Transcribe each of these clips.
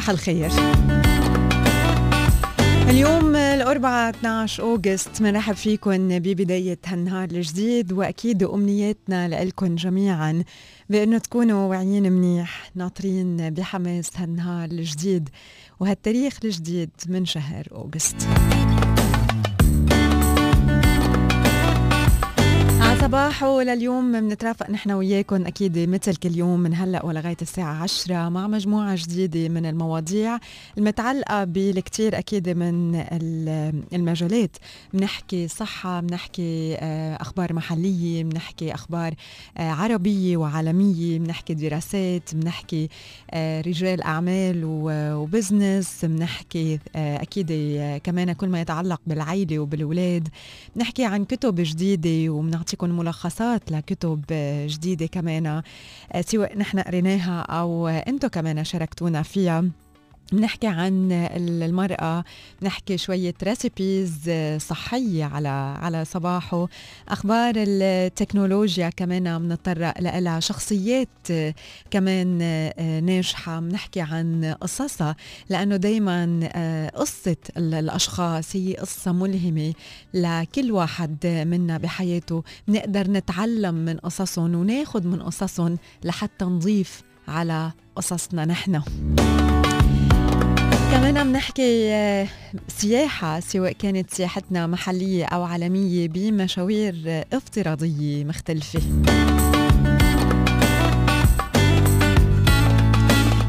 صباح الخير. اليوم الأربعاء 12 أوغست بنرحب فيكم ببداية هالنهار الجديد وأكيد أمنياتنا لكم جميعا بأنه تكونوا واعيين منيح ناطرين بحماس هالنهار الجديد وهالتاريخ الجديد من شهر أوغست. صباحو لليوم بنترافق نحن وياكم أكيد مثل كل يوم من هلأ ولغاية الساعة 10 مع مجموعة جديدة من المواضيع المتعلقة بالكثير أكيد من المجالات. بنحكي صحة بنحكي آه، أخبار محلية بنحكي أخبار آه، عربية وعالمية بنحكي دراسات بنحكي آه، رجال أعمال وبزنس بنحكي أكيد كمان كل ما يتعلق بالعائله وبالولاد بنحكي عن كتب جديدة وبنعطيكم ملخصات لكتب جديدة كمان سواء نحن قريناها أو أنتم كمان شاركتونا فيها. بنحكي عن المرأة بنحكي شوية ريسيبيز صحية على على صباحه. أخبار التكنولوجيا كمان بنضطر لها شخصيات كمان ناجحة. بنحكي عن قصصها لأنه دايما قصة الأشخاص هي قصة ملهمة لكل واحد منا بحياته. بنقدر نتعلم من قصصهم وناخد من قصصهم لحتى نضيف على قصصنا نحن. كمان عم نحكي آه، سياحة سواء كانت سياحتنا محلية أو عالمية بمشاوير افتراضية مختلفة.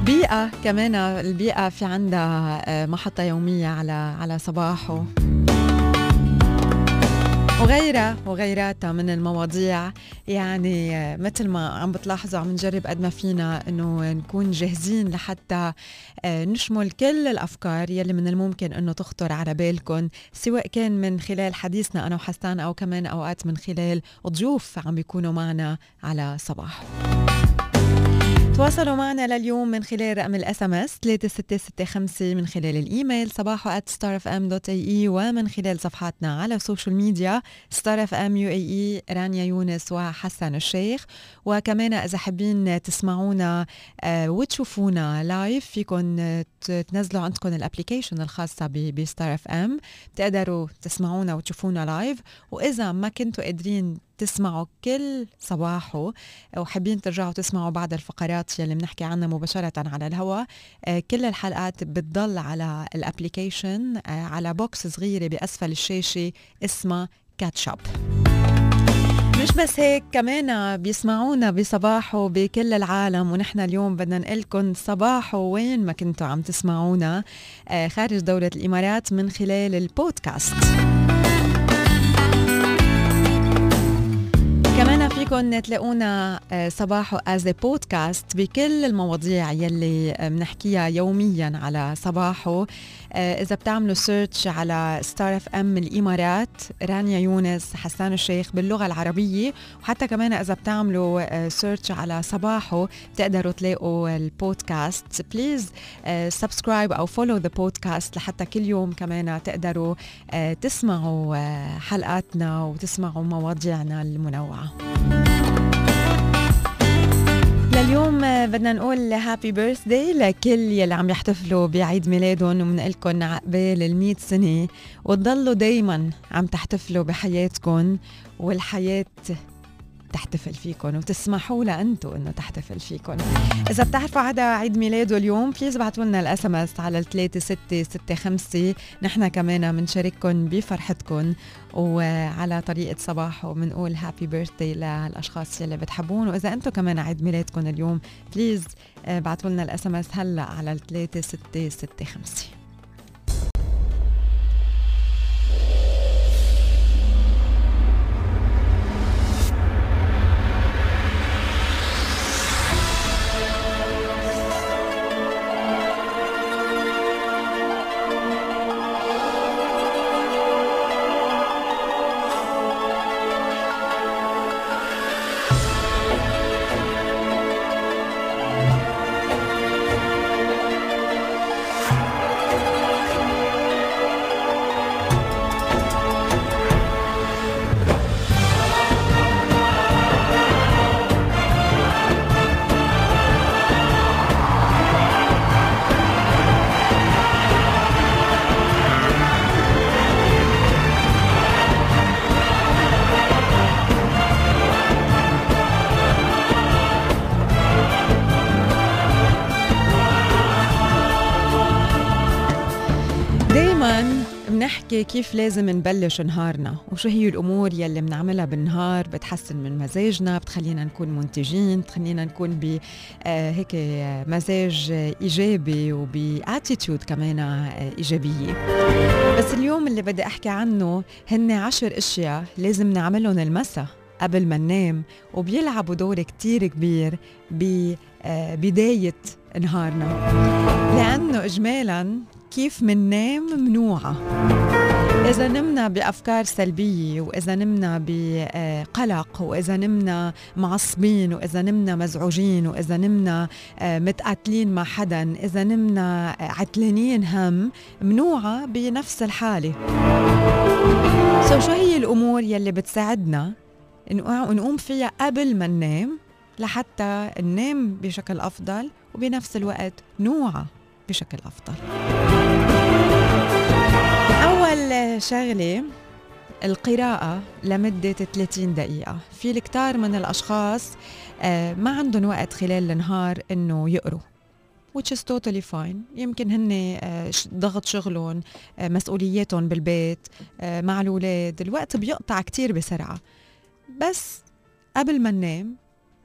بيئة كمان البيئة في عندها آه، محطة يومية على على صباحه. وغيرها وغيراتها من المواضيع. يعني مثل ما عم بتلاحظوا عم نجرب قد ما فينا إنه نكون جاهزين لحتى آه، نشمل كل الأفكار يلي من الممكن إنه تخطر على بالكم سواء كان من خلال حديثنا أنا وحسان أو كمان أوقات من خلال ضيوف عم بيكونوا معنا على صباح. تواصلوا معنا لليوم من خلال رقم ال SMS 3665 من خلال الإيميل صباحو @starfm.ae ومن خلال صفحاتنا على ال social media إي إي رانيا يونس وحسان الشيخ. وكمان إذا حابين تسمعونا آه، وتشوفونا live فيكم تنزلوا عندكم ال application الخاصة ب Star FM بتقدروا تسمعونا وتشوفونا live وإذا ما كنتوا قادرين تسمعوا كل صباحو وحابين ترجعوا تسمعوا بعض الفقرات يلي بنحكي عنها مباشرة على الهواء آه، كل الحلقات بتضل على ال application آه، على box صغيرة بأسفل الشاشة اسمها كاتشاب. مش بس هيك كمان بيسمعونا بصباحه بكل العالم ونحن اليوم بدنا نقلكم صباحه وين ما كنتوا عم تسمعونا آه، خارج دولة الإمارات من خلال البودكاست. كمان فيكم تلاقونا آه، صباحو از بودكاست بكل المواضيع يلي بنحكيها يوميا على صباحو إذا بتعملوا search على Star FM الإمارات رانيا يونس حسان الشيخ باللغة العربية وحتى كمان إذا بتعملوا search آه، على صباحو بتقدروا تلاقوا ال podcast. please subscribe أو follow the podcast لحتى كل يوم كمان تقدروا تسمعوا حلقاتنا وتسمعوا مواضيعنا المنوعة. لليوم بدنا نقول happy birthday لكل يلي عم يحتفلوا بعيد ميلادهم وبنقول لكم عقبال ال سنة وتضلوا دايما عم تحتفلوا بحياتكم والحياة تحتفل فيكم وتسمحوا لها أنتم إنه تحتفل فيكم إذا بتعرفوا حدا عيد ميلاده اليوم please ابعتوا لنا ال SMS على 3665 نحن كمان بنشارككم بفرحتكم وعلى طريقة صباحو وبنقول happy birthday للأشخاص يلي بتحبوهن. وإذا أنتم كمان عيد ميلادكم اليوم please ابعتوا لنا ال SMS هلا على 3665 كيف لازم نبلش نهارنا؟ وشو هي الأمور يلي بنعملها بالنهار بتحسن من مزاجنا بتخلينا نكون منتجين بتخلينا نكون ب آه، هيك مزاج إيجابي وباتيتيود كمان آه، إيجابية. بس اليوم اللي بدي أحكي عنه هن عشر أشياء لازم نعملهم المسا قبل ما ننام وبيلعبوا دور كتير كبير ببداية آه، نهارنا. لأنه إجمالا كيف مننام ممنوعة إذا نمنا بأفكار سلبية وإذا نمنا بقلق وإذا نمنا معصبين وإذا نمنا مزعوجين وإذا نمنا آه، متقاتلين مع حدا إذا نمنا عتلانين هم ممنوعة بنفس الحالة. سو شو هي الأمور يلي بتساعدنا؟ نقوم فيها قبل ما ننام لحتى ننام بشكل أفضل وبنفس الوقت نوعى بشكل أفضل. شغلة القراءة لمدة 30 دقيقة. في الكتار من الأشخاص آه، ما عندهم وقت خلال النهار إنه يقروا which is totally fine. يمكن هن آه، ضغط شغلهم آه، مسؤولياتهم بالبيت مع الأولاد. الوقت بيقطع كتير بسرعة. بس قبل ما ننام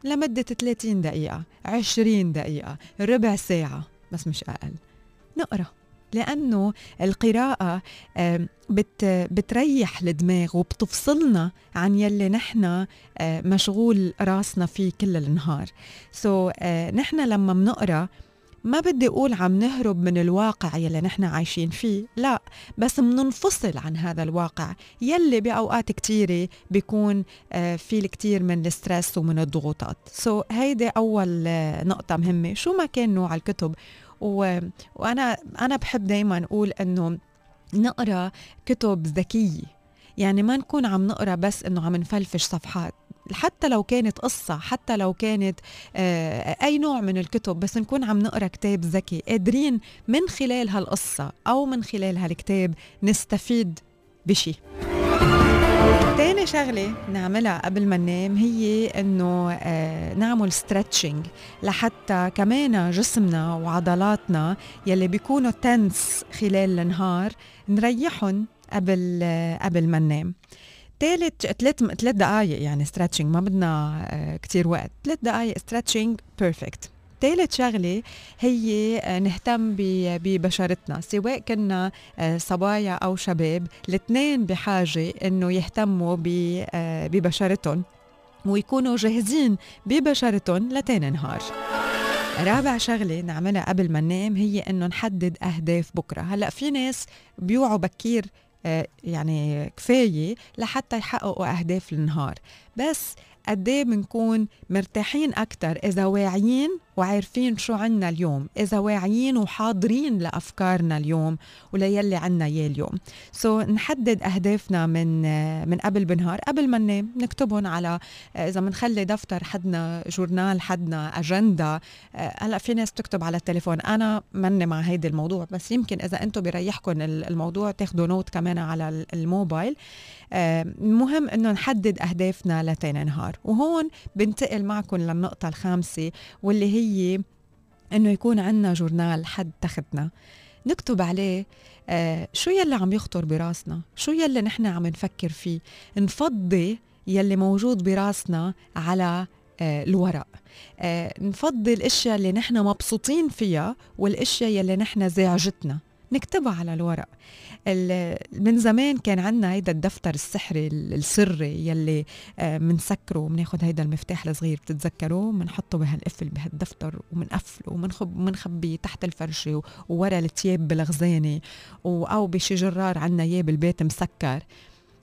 لمدة 30 دقيقة 20 دقيقة ربع ساعة بس مش أقل. نقرأ. لأنه القراءة بت بتريح الدماغ وبتفصلنا عن يلي نحن مشغول راسنا فيه كل النهار. سو so, نحن لما بنقرأ ما بدي أقول عم نهرب من الواقع يلي نحن عايشين فيه لا بس مننفصل عن هذا الواقع يلي بأوقات كتيرة بيكون في الكثير من ال stress ومن الضغوطات. so, هيدي أول نقطة مهمة. شو ما كان نوع الكتب وأنا أنا بحب دائما أقول إنه نقرأ كتب ذكية. يعني ما نكون عم نقرأ بس إنه عم نفلفش صفحات. حتى لو كانت قصة حتى لو كانت آه أي نوع من الكتب بس نكون عم نقرأ كتاب ذكي. قادرين من خلال هالقصة أو من خلال هالكتاب نستفيد بشي. تاني شغلة نعملها قبل ما ننام هي إنه آه نعمل stretching لحتى كمان جسمنا وعضلاتنا يلي بيكونوا tense خلال النهار نريحهم قبل قبل ما ننام. ثالث ثلاث ثلاث دقائق يعني stretching ما بدنا آه كثير وقت. ثلاث دقائق stretching perfect ثالث شغلة هي آه، نهتم ببشرتنا سواء كنا آه، صبايا أو شباب الاثنين بحاجة إنه يهتموا آه، ببشرتهم ويكونوا جاهزين ببشرتهم لتاني نهار. رابع شغلة نعملها قبل ما ننام هي إنه نحدد أهداف بكرة. هلأ في ناس بيوعوا بكير يعني كفاية لحتى يحققوا أهداف النهار. بس قد إيه بنكون مرتاحين أكثر إذا واعيين وعارفين شو عنا اليوم إذا واعيين وحاضرين لأفكارنا اليوم وللي عنا إياه اليوم. so, نحدد أهدافنا من من قبل بنهار قبل ما ننام نكتبهم على إذا بنخلي دفتر حدنا journal حدنا أجندة. هلأ في ناس تكتب على التليفون أنا مني مع هيدي الموضوع بس يمكن إذا أنتم بريحكم الموضوع تاخذوا note كمان على الموبايل. مهم انه نحدد أهدافنا لتاني نهار. وهون بنتقل معكم للنقطة الخامسة واللي هي إنه يكون عندنا جورنال حد تختنا. نكتب عليه آه شو يلي عم يخطر براسنا؟ شو يلي نحن عم نفكر فيه؟ نفضي يلي موجود براسنا على آه الورق. آه نفضي الأشياء اللي نحن مبسوطين فيها والأشياء يلي نحن زعجتنا. نكتبها على الورق. من زمان كان عندنا هيدا الدفتر السحري السري يلي آه، بناخذ هيدا المفتاح الصغير بتتذكروه؟ بنحطه بهالقفل بهالدفتر وبنقفله وبنخبيه تحت الفرشة وورا التياب بالغزانه أو بشي جرار عندنا إياه بالبيت مسكر.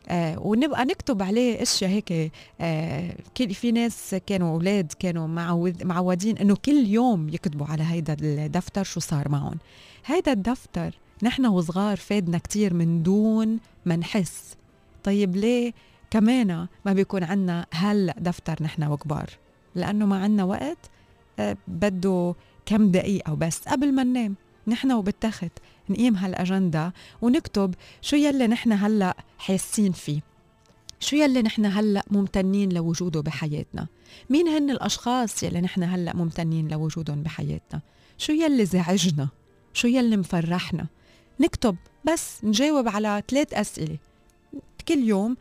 آه ونبقى نكتب عليه أشياء هيك آه في ناس كانوا أولاد كانوا معود معودين إنه كل يوم يكتبوا على هيدا الدفتر شو صار معهم. هيدا الدفتر نحن وصغار فادنا كتير من دون ما نحس. طيب ليه كمان ما بيكون عنا هلأ دفتر نحن وكبار؟ لأنه ما عنا وقت أه بده كم دقيقة وبس قبل ما ننام. نحن وبالتخت. نقيم هالأجندة ونكتب شو يلي نحن هلأ حاسين فيه. شو يلي نحن هلأ ممتنين لوجوده بحياتنا. مين هن الأشخاص يلي نحن هلأ ممتنين لوجودهم بحياتنا؟ شو يلي زعجنا؟ شو يلي مفرحنا؟ نكتب بس نجاوب على ثلاث أسئلة. كل يوم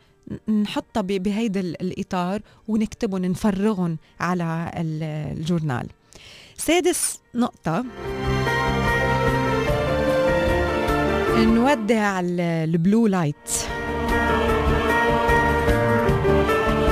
نحطها بهيدا الإطار ونكتبهم نفرغهم على الجورنال. سادس نقطة. نودع البلو لايت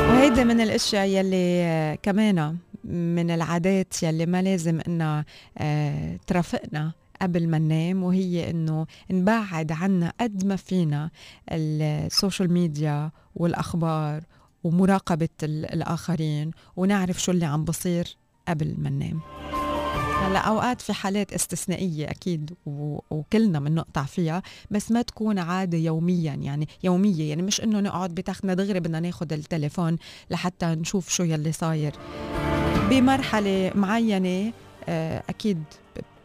وهيدا من الأشياء يلي كمان من العادات يلي ما لازم انها آه، ترافقنا قبل ما ننام وهي إنه نبعد عنا قد ما فينا ال social media والأخبار ومراقبة الآخرين ونعرف شو اللي عم بصير قبل ما ننام. هلا اوقات في حالات استثنائية أكيد وكلنا بنقطع فيها بس ما تكون عادة يوميا يعني يومية يعني مش إنه نقعد بتختنا دغري بدنا ناخذ التليفون لحتى نشوف شو يلي صاير. بمرحلة معينة آه، أكيد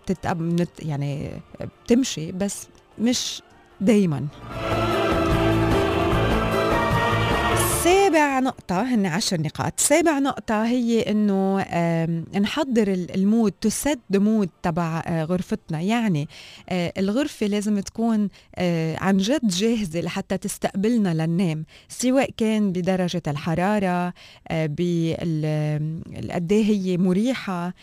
بتتأب يعني بتمشي بس مش دايما. نقطة هن عشر نقاط. سابع نقطة هي إنه نحضر ال mood set the mood تبع آه، غرفتنا. يعني آه، الغرفة لازم تكون آه، عن جد جاهزة لحتى تستقبلنا لننام. سواء كان بدرجة الحرارة قد إيه هي مريحة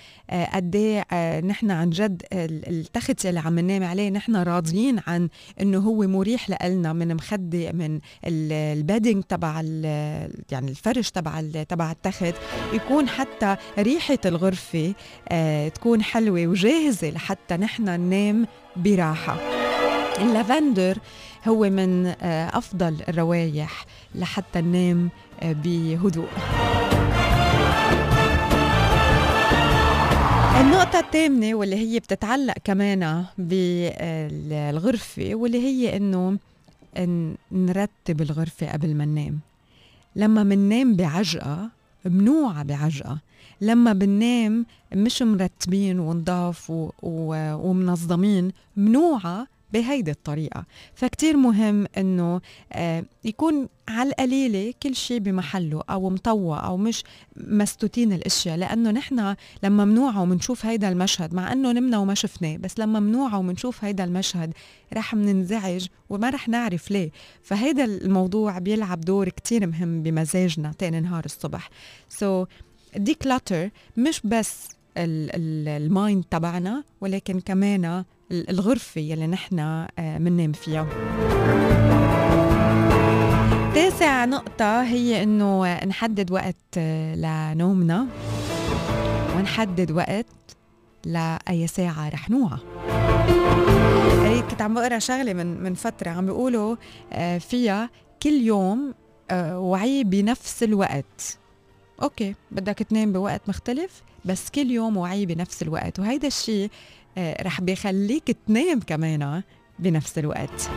قد إيه نحن عن جد التخت اللي عم ننام عليه نحن راضيين عن إنه هو مريح لنا من مخدة من ال bedding تبع يعني الفرش تبع تبع التخت يكون حتى ريحة الغرفة آه، تكون حلوة وجاهزة لحتى نحن ننام براحة. اللافندر هو من آه، أفضل الروايح لحتى ننام آه، بهدوء. النقطة الثامنة واللي هي بتتعلق كمان بالغرفة واللي هي إنه نرتب الغرفة قبل ما ننام. لما مننام بعجقة منوعة بعجقة. لما بننام مش مرتبين ونضاف و... و... ومنظمين منوعة بهيدي الطريقة. فكتير مهم إنه آه يكون على القليلة كل شيء بمحله أو مطوع أو مش مستوتين الأشياء. لأنه نحن لما منوعة ومنشوف هيدا المشهد مع إنه نمنا وما شفناه بس لما منوعة ومنشوف هيدا المشهد رح مننزعج وما رح نعرف ليه. فهيدا الموضوع بيلعب دور كتير مهم بمزاجنا تاني نهار الصبح. سو so, مش بس المايند تبعنا ولكن كمان الغرفة يلي نحن آه، فيها. تاسع نقطة هي إنه نحدد وقت آه، لنومنا ونحدد وقت لأي ساعة رح نوعى. كنت عم بقرأ شغلة من من فترة عم بيقولوا آه، فيها كل يوم وعي بنفس الوقت. أوكي بدك تنام بوقت مختلف بس كل يوم وعي بنفس الوقت. وهيدا الشيء رح بيخليك تنام كمان بنفس الوقت.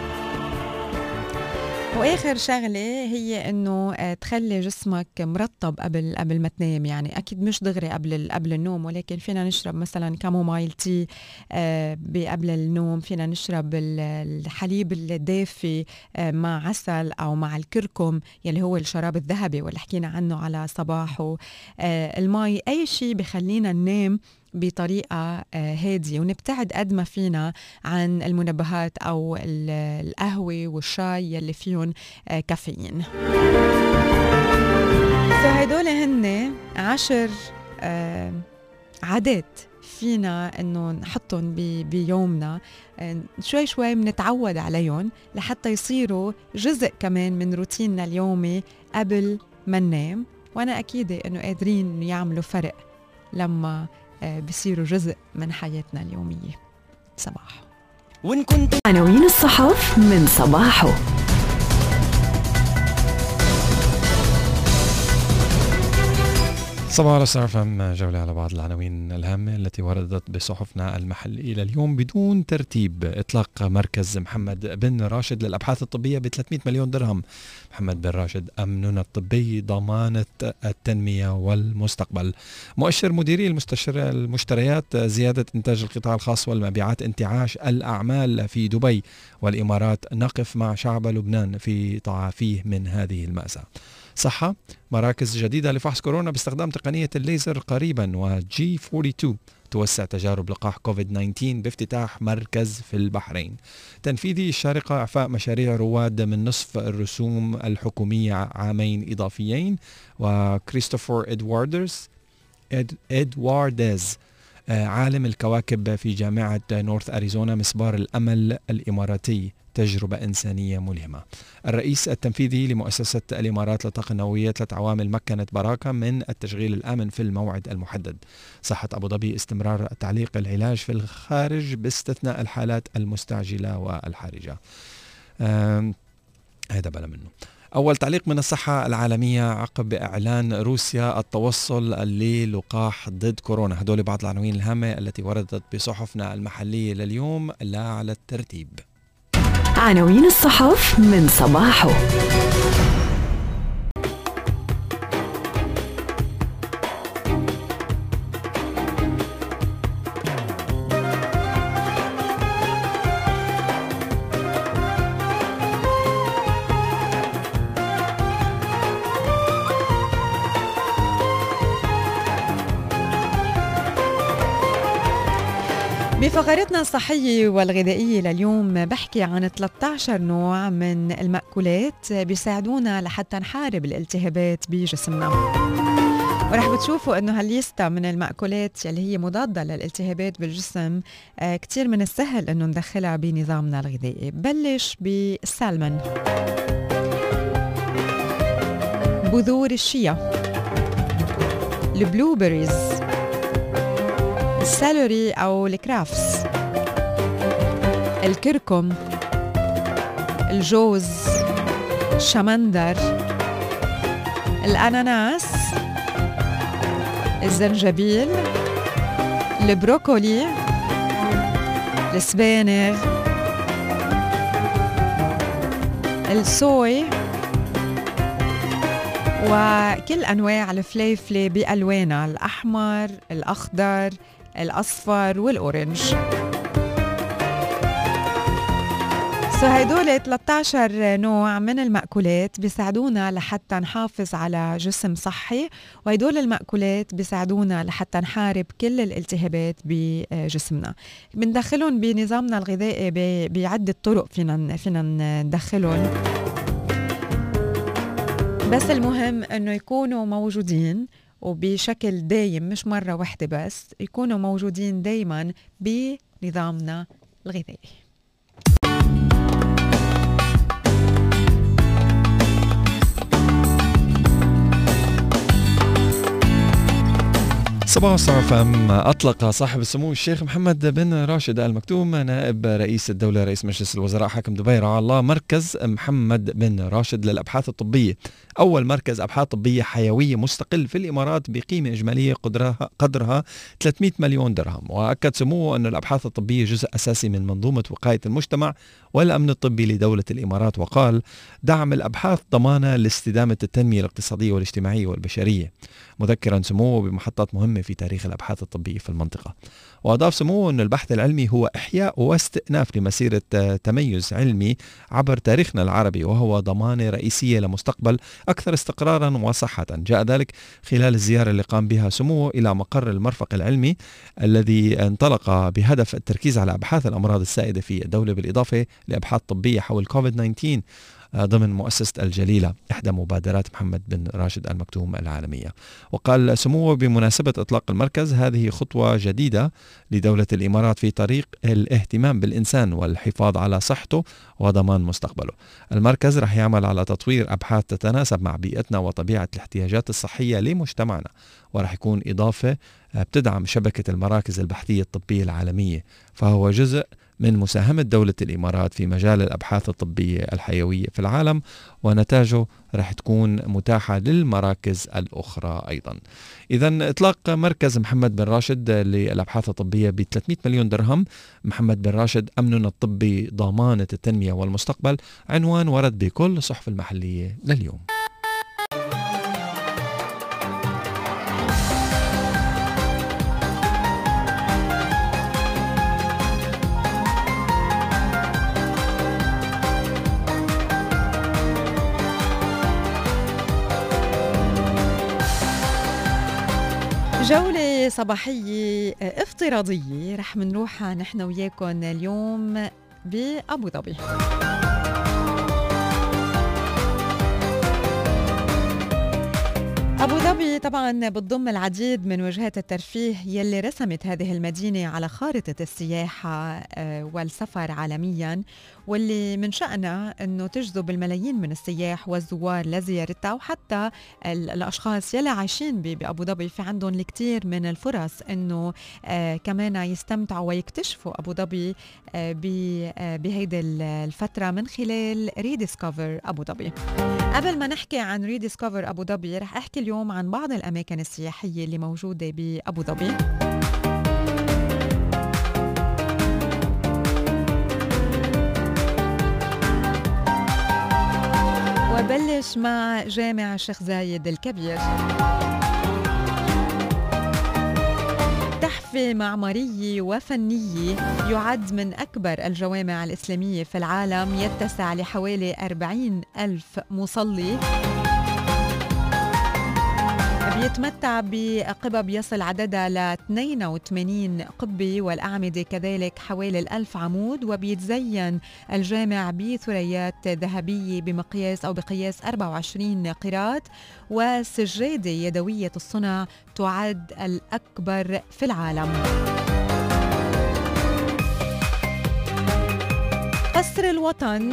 وآخر شغلة هي إنه آه، تخلي جسمك مرطب قبل قبل ما تنام. يعني أكيد مش دغري قبل قبل النوم ولكن فينا نشرب مثلا chamomile tea آه، قبل النوم. فينا نشرب الحليب الدافي مع عسل أو مع الكركم يلي هو الشراب الذهبي واللي حكينا عنه على صباحو. المي أي شيء بخلينا ننام بطريقة آه، هادية. ونبتعد قد ما فينا عن المنبهات أو القهوة والشاي يلي فيهم آه، كافيين. فهدول هن عشر آه، عادات فينا انه نحطهم بيومنا. شوي شوي بنتعود عليهم لحتى يصيروا جزء كمان من روتيننا اليومي قبل ما ننام. وأنا أكيدة انه قادرين يعملوا فرق لما بصيروا جزء من حياتنا اليومية. صباح. وإن كنت عناوين الصحف من صباحه. صباح الخير فهم جولة على بعض العناوين الهامة التي وردت بصحفنا المحلية لليوم بدون ترتيب. إطلاق مركز محمد بن راشد للأبحاث الطبية ب 300 مليون درهم. محمد بن راشد أمننا الطبي ضمانة التنمية والمستقبل. مؤشر مديري المشتريات زيادة إنتاج القطاع الخاص والمبيعات انتعاش الأعمال في دبي والإمارات نقف مع شعب لبنان في تعافيه من هذه المأساة. صحة مراكز جديدة لفحص كورونا باستخدام تقنية الليزر قريبا وجي 42 توسع تجارب لقاح كوفيد 19 بافتتاح مركز في البحرين. تنفيذي الشارقة إعفاء مشاريع رواد من نصف الرسوم الحكومية عامين إضافيين وكريستوفر إدواردز آه، عالم الكواكب في جامعة نورث أريزونا مسبار الأمل الإماراتي. تجربة إنسانية ملهمة. الرئيس التنفيذي لمؤسسة الإمارات للطاقة النووية ثلاث عوامل مكنت براكة من التشغيل الآمن في الموعد المحدد. صحة أبو ظبي استمرار تعليق العلاج في الخارج باستثناء الحالات المستعجلة والحرجة هذا بلا منه. أول تعليق من الصحة العالمية عقب إعلان روسيا التوصل للقاح ضد كورونا. هدول بعض العناوين الهامة التي وردت بصحفنا المحلية لليوم لا على الترتيب. عناوين الصحف من صباحه بفقرتنا الصحية والغذائية لليوم بحكي عن 13 نوع من المأكولات بيساعدونا لحتى نحارب الالتهابات بجسمنا. ورح بتشوفوا إنه هالليستا من المأكولات اللي هي مضادة للالتهابات بالجسم آه كتير من السهل إنه ندخلها بنظامنا الغذائي. بلش بالسالمون بذور الشيا. ال blueberries ال celery أو الكرافس. الكركم الجوز الشمندر الأناناس الزنجبيل البروكولي السبانخ الصويا وكل أنواع الفليفلة بألوانها الأحمر الأخضر الأصفر والأورنج. سو هيدول 13 نوع من المأكولات بيساعدونا لحتى نحافظ على جسم صحي وهدول المأكولات بيساعدونا لحتى نحارب كل الالتهابات بجسمنا. بندخلهم بنظامنا الغذائي بعدة طرق فينا فينا ندخلهم. بس المهم إنه يكونوا موجودين وبشكل دايم مش مرة واحدة بس يكونوا موجودين دايما بنظامنا الغذائي. صباح الصباح فم أطلق صاحب السمو الشيخ محمد بن راشد آل مكتوم نائب رئيس الدولة رئيس مجلس الوزراء حاكم دبي رعاه الله مركز محمد بن راشد للأبحاث الطبية. أول مركز أبحاث طبية حيوية مستقل في الإمارات بقيمة إجمالية قدرها, قدرها 300 مليون درهم. وأكد سموه أن الأبحاث الطبية جزء أساسي من منظومة وقاية المجتمع والأمن الطبي لدولة الإمارات وقال دعم الأبحاث ضمانة لاستدامة التنمية الاقتصادية والاجتماعية والبشرية. مذكرا سموه بمحطات مهمة في تاريخ الأبحاث الطبية في المنطقة. وأضاف سموه أن البحث العلمي هو إحياء واستئناف لمسيرة تميز علمي عبر تاريخنا العربي وهو ضمانة رئيسية لمستقبل أكثر استقرارا وصحة. جاء ذلك خلال الزيارة اللي قام بها سموه إلى مقر المرفق العلمي الذي انطلق بهدف التركيز على أبحاث الأمراض السائدة في الدولة بالإضافة لأبحاث طبية حول كوفيد 19 ضمن مؤسسة الجليلة إحدى مبادرات محمد بن راشد المكتوم العالمية. وقال سموه بمناسبة إطلاق المركز هذه خطوة جديدة لدولة الإمارات في طريق الاهتمام بالإنسان والحفاظ على صحته وضمان مستقبله. المركز رح يعمل على تطوير أبحاث تتناسب مع بيئتنا وطبيعة الاحتياجات الصحية لمجتمعنا ورح يكون إضافة بتدعم شبكة المراكز البحثية الطبية العالمية فهو جزء من مساهمة دولة الإمارات في مجال الأبحاث الطبية الحيوية في العالم ونتاجه رح تكون متاحة للمراكز الأخرى أيضا. إذا إطلاق مركز محمد بن راشد للأبحاث الطبية ب 300 مليون درهم. محمد بن راشد أمننا الطبي ضمانة التنمية والمستقبل عنوان ورد بكل الصحف المحلية لليوم. صباحية افتراضية رح منروحها نحن وياكم اليوم بأبو ظبي. أبو ظبي طبعا بتضم العديد من وجهات الترفيه يلي رسمت هذه المدينة على خارطة السياحة آه، والسفر عالميا واللي من شأنها أنه تجذب الملايين من السياح والزوار لزيارتها وحتى الأشخاص يلي عايشين بأبو ظبي. في عندهم الكثير من الفرص أنه آه، كمان يستمتعوا ويكتشفوا أبو ظبي آه، بهيدي الفترة من خلال rediscover أبو ظبي. قبل ما نحكي عن rediscover أبو ظبي رح أحكي اليوم عن بعض الأماكن السياحية اللي موجودة بأبو ظبي. وبلش مع جامع الشيخ زايد الكبير. تحفة معمارية وفنية يعد من أكبر الجوامع الإسلامية في العالم يتسع لحوالي 40 ألف مصلي. بيتمتع بقبب يصل عددها ل 82 قبة والأعمدة كذلك حوالي الألف عمود وبيتزين الجامع بثريات ذهبية بمقياس أو بقياس 24 قيراط وسجادة يدوية الصنع تعد الأكبر في العالم. قصر الوطن.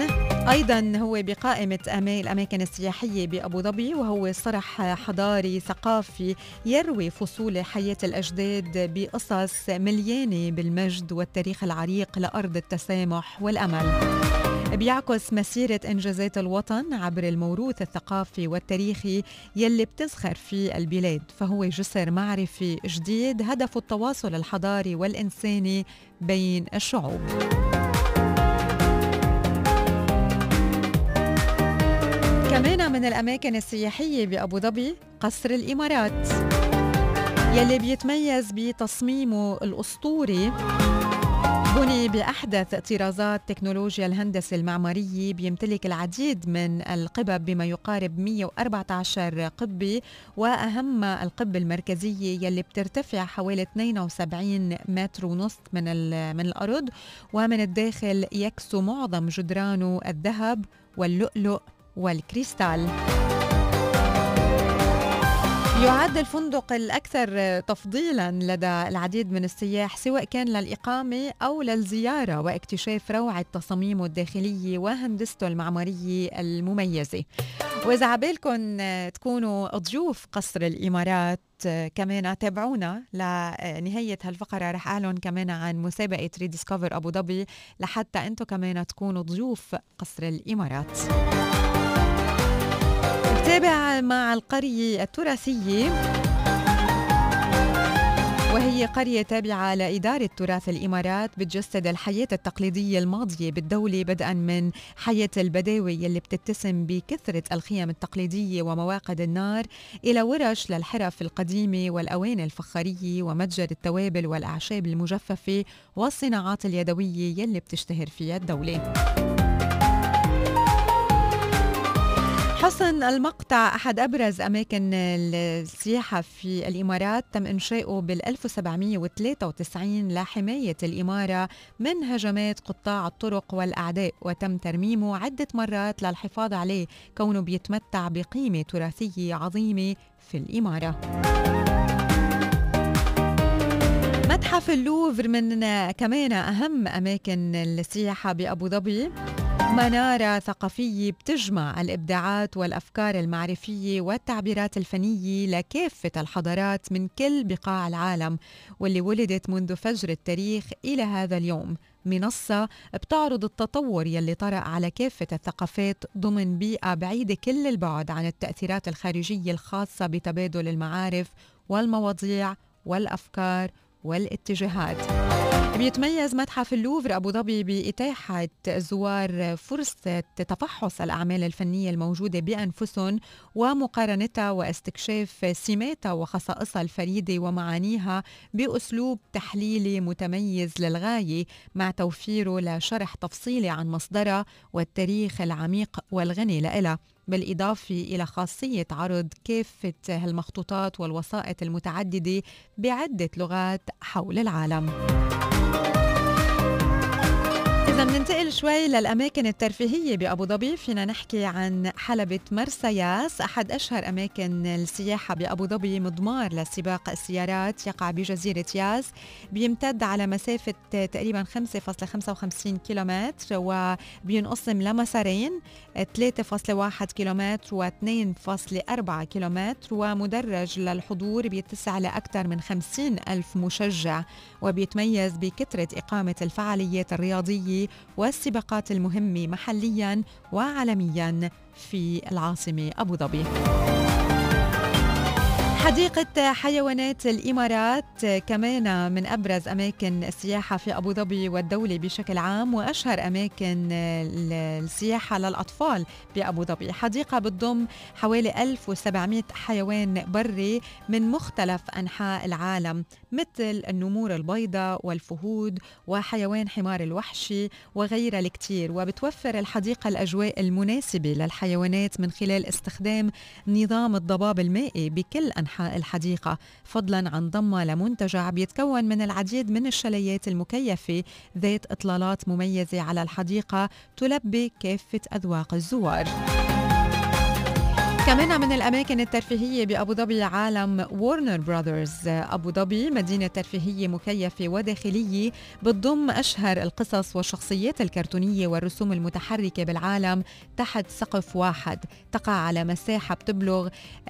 أيضا هو بقائمة الأماكن السياحية بأبو ظبي وهو صرح حضاري ثقافي يروي فصول حياة الأجداد بقصص مليانة بالمجد والتاريخ العريق لأرض التسامح والأمل. بيعكس مسيرة إنجازات الوطن عبر الموروث الثقافي والتاريخي يلي بتزخر في البلاد. فهو جسر معرفي جديد هدفه التواصل الحضاري والإنساني بين الشعوب. كمان من الأماكن السياحية بأبو ظبي قصر الإمارات يلي بيتميز بتصميمه الأسطوري بني بأحدث طرازات تكنولوجيا الهندسة المعمارية بيمتلك العديد من القبب بما يقارب 114 قبة وأهم القبة المركزية يلي بترتفع حوالي 72 متر ونص من, من الأرض ومن الداخل يكسو معظم جدرانه الذهب واللؤلؤ والكريستال. يعد الفندق الأكثر تفضيلا لدى العديد من السياح سواء كان للإقامة أو للزيارة واكتشاف روعة تصاميمه الداخلية وهندسته المعمارية المميزة. وإذا عبالكم تكونوا ضيوف قصر الإمارات كمان تابعونا لنهاية هالفقرة. رح أعلن كمان عن مسابقة ريديسكفر أبو ظبي لحتى أنتم كمان تكونوا ضيوف قصر الإمارات. نتابع مع القرية التراثية وهي قرية تابعة لإدارة تراث الإمارات بتجسد الحياة التقليدية الماضية بالدولة بدءا من حياة البداوي يلي بتتسم بكثرة الخيم التقليدية ومواقد النار إلى ورش للحرف القديمة والأواني الفخارية ومتجر التوابل والأعشاب المجففة والصناعات اليدوية يلي بتشتهر فيها الدولة. حصن المقطع أحد أبرز أماكن السياحة في الإمارات تم إنشاؤه بال 1793 لحماية الإمارة من هجمات قطاع الطرق والأعداء وتم ترميمه عدة مرات للحفاظ عليه كونه بيتمتع بقيمة تراثية عظيمة في الإمارة. متحف اللوفر من كمان أهم أماكن السياحة بأبو ظبي. منارة ثقافية بتجمع الإبداعات والأفكار المعرفية والتعبيرات الفنية لكافة الحضارات من كل بقاع العالم واللي ولدت منذ فجر التاريخ إلى هذا اليوم. منصة بتعرض التطور يلي طرأ على كافة الثقافات ضمن بيئة بعيدة كل البعد عن التأثيرات الخارجية الخاصة بتبادل المعارف والمواضيع والأفكار والاتجاهات. بيتميز متحف اللوفر أبو ظبي بإتاحة الزوار فرصة تفحص الأعمال الفنية الموجودة بأنفسهم ومقارنتها واستكشاف سماتها وخصائصها الفريدة ومعانيها بأسلوب تحليلي متميز للغاية مع توفيره لشرح تفصيلي عن مصدرها والتاريخ العميق والغني لها. بالإضافة إلى خاصية عرض كافة هالمخطوطات والوسائط المتعددة بعدة لغات حول العالم. إذا بننتقل شوي للأماكن الترفيهية بأبو ظبي. فينا نحكي عن حلبة مرسياس أحد أشهر أماكن السياحة بأبو ظبي مضمار لسباق السيارات يقع بجزيرة ياس بيمتد على مسافة تقريبا 5.55 كيلومتر وبينقسم لمسارين 3.1 كيلومتر و 2.4 كيلومتر ومدرج للحضور بيتسع لأكثر من 50 ألف مشجع. وبيتميز بكثرة إقامة الفعاليات الرياضية والسباقات المهمة محليا وعالميا في العاصمة أبو ظبي. حديقة حيوانات الإمارات كمان من أبرز أماكن السياحة في أبو ظبي والدولة بشكل عام وأشهر أماكن السياحة للأطفال بأبو ظبي حديقة بتضم حوالي 1700 حيوان بري من مختلف أنحاء العالم مثل النمور البيضاء والفهود وحيوان حمار الوحشي وغيرها الكثير وبتوفر الحديقة الأجواء المناسبة للحيوانات من خلال استخدام نظام الضباب المائي بكل أنحاء الحديقة. فضلا عن ضمها لمنتجع بيتكون من العديد من الشاليات المكيفة ذات إطلالات مميزة على الحديقة تلبي كافة أذواق الزوار. كمان من الأماكن الترفيهية بأبو ظبي عالم وورنر براذرز أبو ظبي مدينة ترفيهية مكيفة وداخلية بتضم أشهر القصص والشخصيات الكرتونية والرسوم المتحركة بالعالم تحت سقف واحد. تقع على مساحة بتبلغ 1.65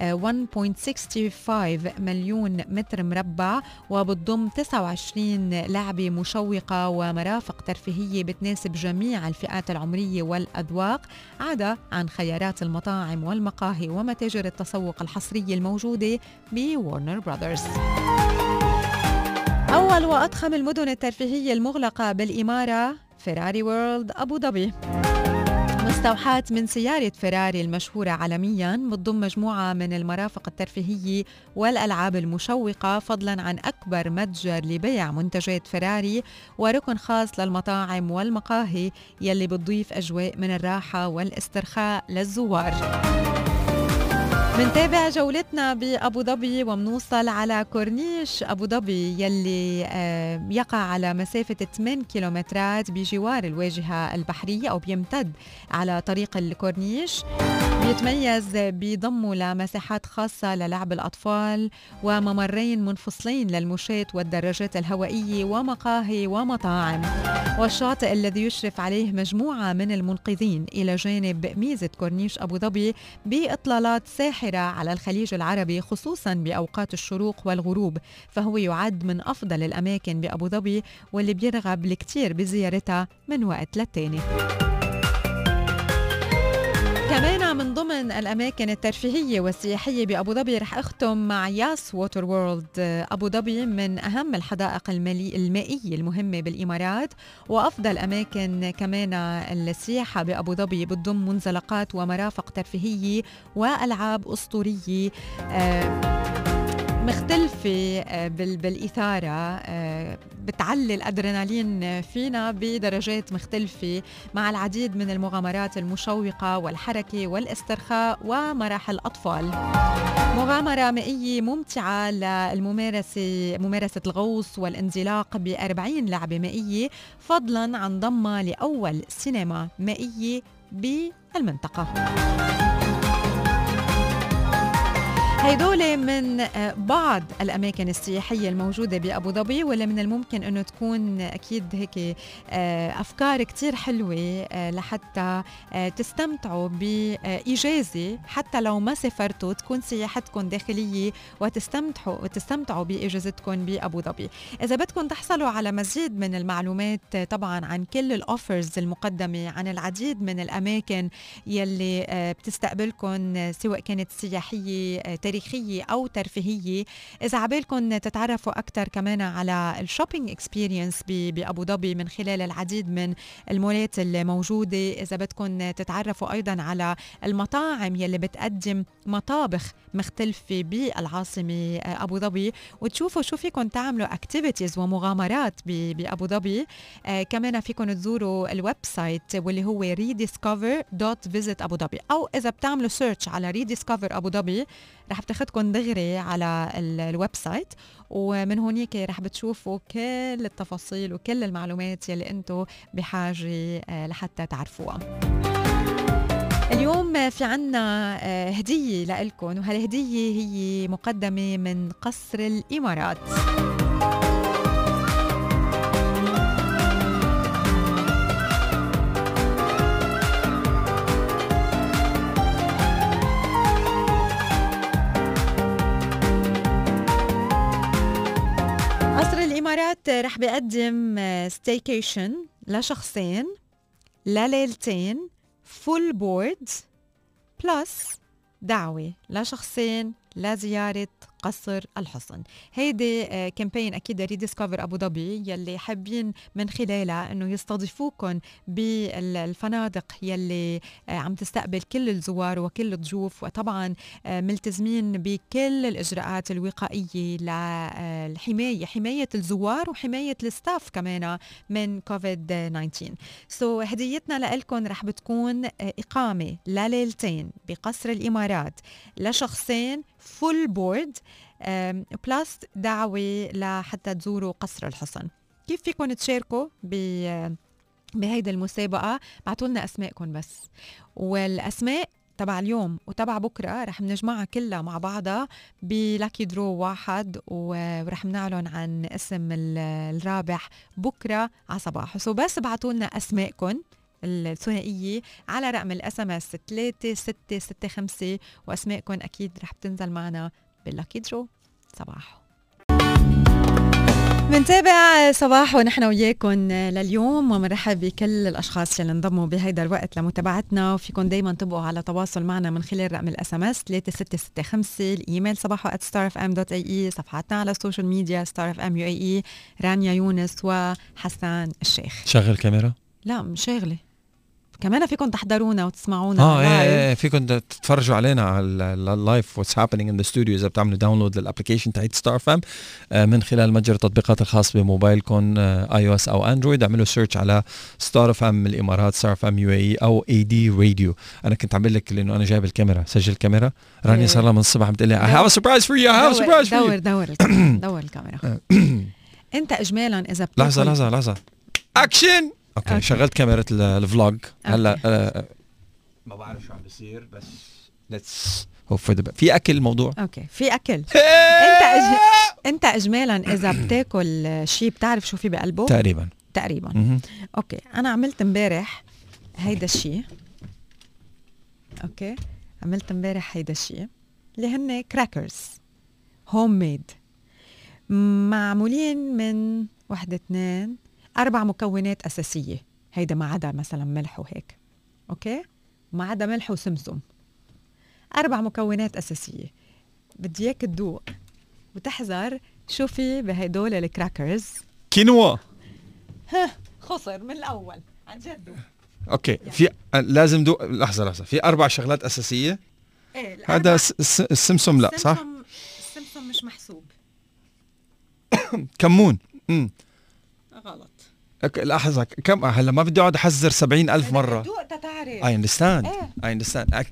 مليون متر مربع وبتضم 29 لعبة مشوقة ومرافق ترفيهية بتناسب جميع الفئات العمرية والأذواق عدا عن خيارات المطاعم والمقاهي. ومتاجر التسوق الحصرية الموجودة ب Warner Brothers أول وأضخم المدن الترفيهية المغلقة بالإمارة Ferrari World أبو ظبي. مستوحاة من سيارة فيراري المشهورة عالميا بتضم مجموعة من المرافق الترفيهية والألعاب المشوقة فضلا عن أكبر متجر لبيع منتجات فيراري وركن خاص للمطاعم والمقاهي يلي بتضيف أجواء من الراحة والاسترخاء للزوار. منتابع جولتنا بأبو ظبي ومنوصل على كورنيش. أبو ظبي يلي آه، يقع على مسافة 8 كيلومترات بجوار الواجهة البحرية أو بيمتد على طريق الكورنيش. بيتميز بضمه لمساحات خاصة للعب الأطفال وممرين منفصلين للمشاة والدراجات الهوائية ومقاهي ومطاعم. والشاطئ الذي يشرف عليه مجموعة من المنقذين إلى جانب ميزة كورنيش أبو ظبي بإطلالات ساحرة على الخليج العربي خصوصا بأوقات الشروق والغروب فهو يعد من أفضل الأماكن بأبو ظبي واللي بيرغب الكثير بزيارتها من وقت للتاني. كمان من ضمن الأماكن الترفيهية والسياحية بأبو ظبي رح أختم مع ياس ووتر وورلد أبو ظبي من أهم الحدائق المائية المهمة بالإمارات وأفضل أماكن كمان السياحة بأبو ظبي بتضم منزلقات ومرافق ترفيهية وألعاب أسطورية. آه مختلفة آه، بالإثارة آه، بتعلي الأدرينالين فينا بدرجات مختلفة مع العديد من المغامرات المشوقة والحركة والاسترخاء ومراحل الأطفال. مغامرة مائية ممتعة للممارسة ممارسة الغوص والانزلاق ب 40 لعبة مائية فضلا عن ضمها لأول سينما مائية بالمنطقة. هيدول من آه، بعض الأماكن السياحية الموجودة بأبو ظبي واللي من الممكن أنه تكون أكيد هيك آه، أفكار كتير حلوة آه، لحتى تستمتعوا باجازه حتى لو ما سافرتوا تكون سياحتكم داخلية وتستمتعوا وتستمتعوا بإجازتكم بأبو ظبي. إذا بدكم تحصلوا على مزيد من المعلومات طبعا عن كل ال offers المقدمة عن العديد من الأماكن يلي بتستقبلكم سواء كانت سياحية تاريخية أو ترفيهية. إذا عبالكم تتعرفوا أكثر كمان على ال shopping experience بأبو ظبي من خلال العديد من المولات الموجودة. إذا بدكم تتعرفوا أيضا على المطاعم يلي بتقدم مطابخ مختلفة بالعاصمة أبو ظبي وتشوفوا شو فيكم تعملوا activities ومغامرات بأبو ظبي. آه كمان فيكم تزوروا ال website واللي هو rediscover.visit أبو ظبي. أو إذا بتعملوا search على rediscover أبو ظبي رح بتاخذكم دغري على ال website ومن هونيك رح بتشوفوا كل التفاصيل وكل المعلومات يلي أنتم بحاجة آه لحتى تعرفوها. اليوم في عنا آه، هدية لكم وهالهدية هي مقدمة من قصر الإمارات. الإمارات رح بيقدم staycation لشخصين لليلتين full board plus دعوة لشخصين لزيارة قصر الحصن. هيدي campaign أكيد rediscover أبو ظبي يلي حابين من خلالها إنه يستضيفوكم بالفنادق يلي آه، عم تستقبل كل الزوار وكل الضيوف وطبعا آه، ملتزمين بكل الإجراءات الوقائية للحمايه حماية الزوار وحماية ال staff كمان من كوفيد 19 so so, هديتنا لكم رح بتكون آه، إقامة لليلتين بقصر الإمارات لشخصين full board plus دعوة لحتى تزوروا قصر الحصن. كيف فيكم تشاركوا ب بهيدي المسابقة؟ بعتوا لنا أسماءكم بس. والأسماء تبع اليوم وتبع بكرة رح نجمعها كلها مع بعضها ب lucky draw واحد ورح نعلن عن اسم الرابح بكرة على صباح so بس ابعتوا لنا أسماءكم. الثنائية على رقم ال SMS 3665 وأسماءكم أكيد رح بتنزل معنا بال lucky draw صباح. منتابع صباح ونحن وياكم لليوم ومرحب بكل الأشخاص اللي انضموا بهيدا الوقت لمتابعتنا. وفيكم دائما تبقوا على تواصل معنا من خلال رقم ال SMS 3665 الإيميل صباحو @starfm.ae صفحاتنا على ال social media اي رانيا يونس وحسان الشيخ. شغل كاميرا؟ لا مشغله كمان فيكم تحضرونا وتسمعونا آه إيه إيه فيكم تتفرجوا علينا على ال live what's happening in the studio إذا بتعملوا download لل application تاعت Star FM من خلال متجر التطبيقات الخاص بموبايلكم iOS أو Android اعملوا search على Star FM الإمارات Star FM UAE أو AD Radio أنا كنت عم لك لأنه أنا جايب الكاميرا. سجل الكاميرا رانيا صار لها من الصبح عم تقول لي I have surprise for you I have surprise for دور دور دور الكاميرا انت اجمالا إذا لحظة لحظة لحظة. action okay, okay. شغلت كاميرا ال vlog هلا آه ما بعرف شو عم بيصير بس let's hope for في أكل الموضوع؟ okay. في أكل. أنت أج... أنت اجمالا إذا بتاكل شيء بتعرف شو في بقلبه؟ تقريبا. تقريبا. م-م. okay. أنا عملت امبارح هيدا الشيء okay. عملت امبارح هيدا الشيء اللي هن crackers homemade معمولين من وحدة اثنين أربع مكونات أساسية. هيدا ما عدا مثلا ملح وهيك. okay؟ ما عدا ملح وسمسم. أربع مكونات أساسية. بدي إياك تدوق وتحذر شو في بهدول ال crackers كينوا. ها خسر من الأول. عن جد. okay يعني. في لازم دوق. لحظة لحظة. في أربع شغلات أساسية؟ إيه هذا السمسم لا صح؟ السمسم مش محسوب. كمون. امم لحظة كم؟ هلا ما بدي أقعد أحذر سبعين ألف مرة. تعرف. I understand I understand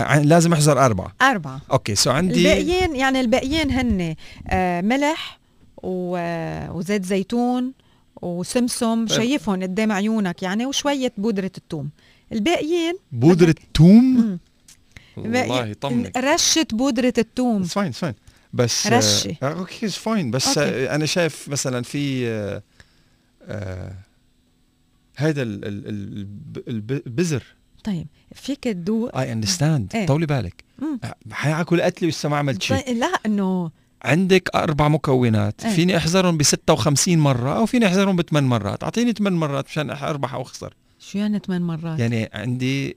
لازم أحذر أربعة. أربعة. okay so عندي الباقيين يعني الباقيين هن آه ملح وزيت زيتون وسمسم. طيب. شايفهم قدام عيونك يعني وشوية بودرة الثوم الباقيين بودرة ثوم؟ والله يطمنك رشة بودرة الثوم fine fine بس رشة. آه okay fine بس okay. آه أنا شايف مثلا في آه آه البزر. طيب فيك تدوق. I understand إيه؟ طولي بالك. حياكل قتلي ولسه ما عملت شيء طيب لا إنه عندك أربع مكونات. إيه؟ فيني أحذرهم ب 56 مرة أو فيني أحذرهم بثمان مرات. أعطيني ثمان مرات مشان أربح أو أخسر. شو يعني ثمان مرات؟ يعني عندي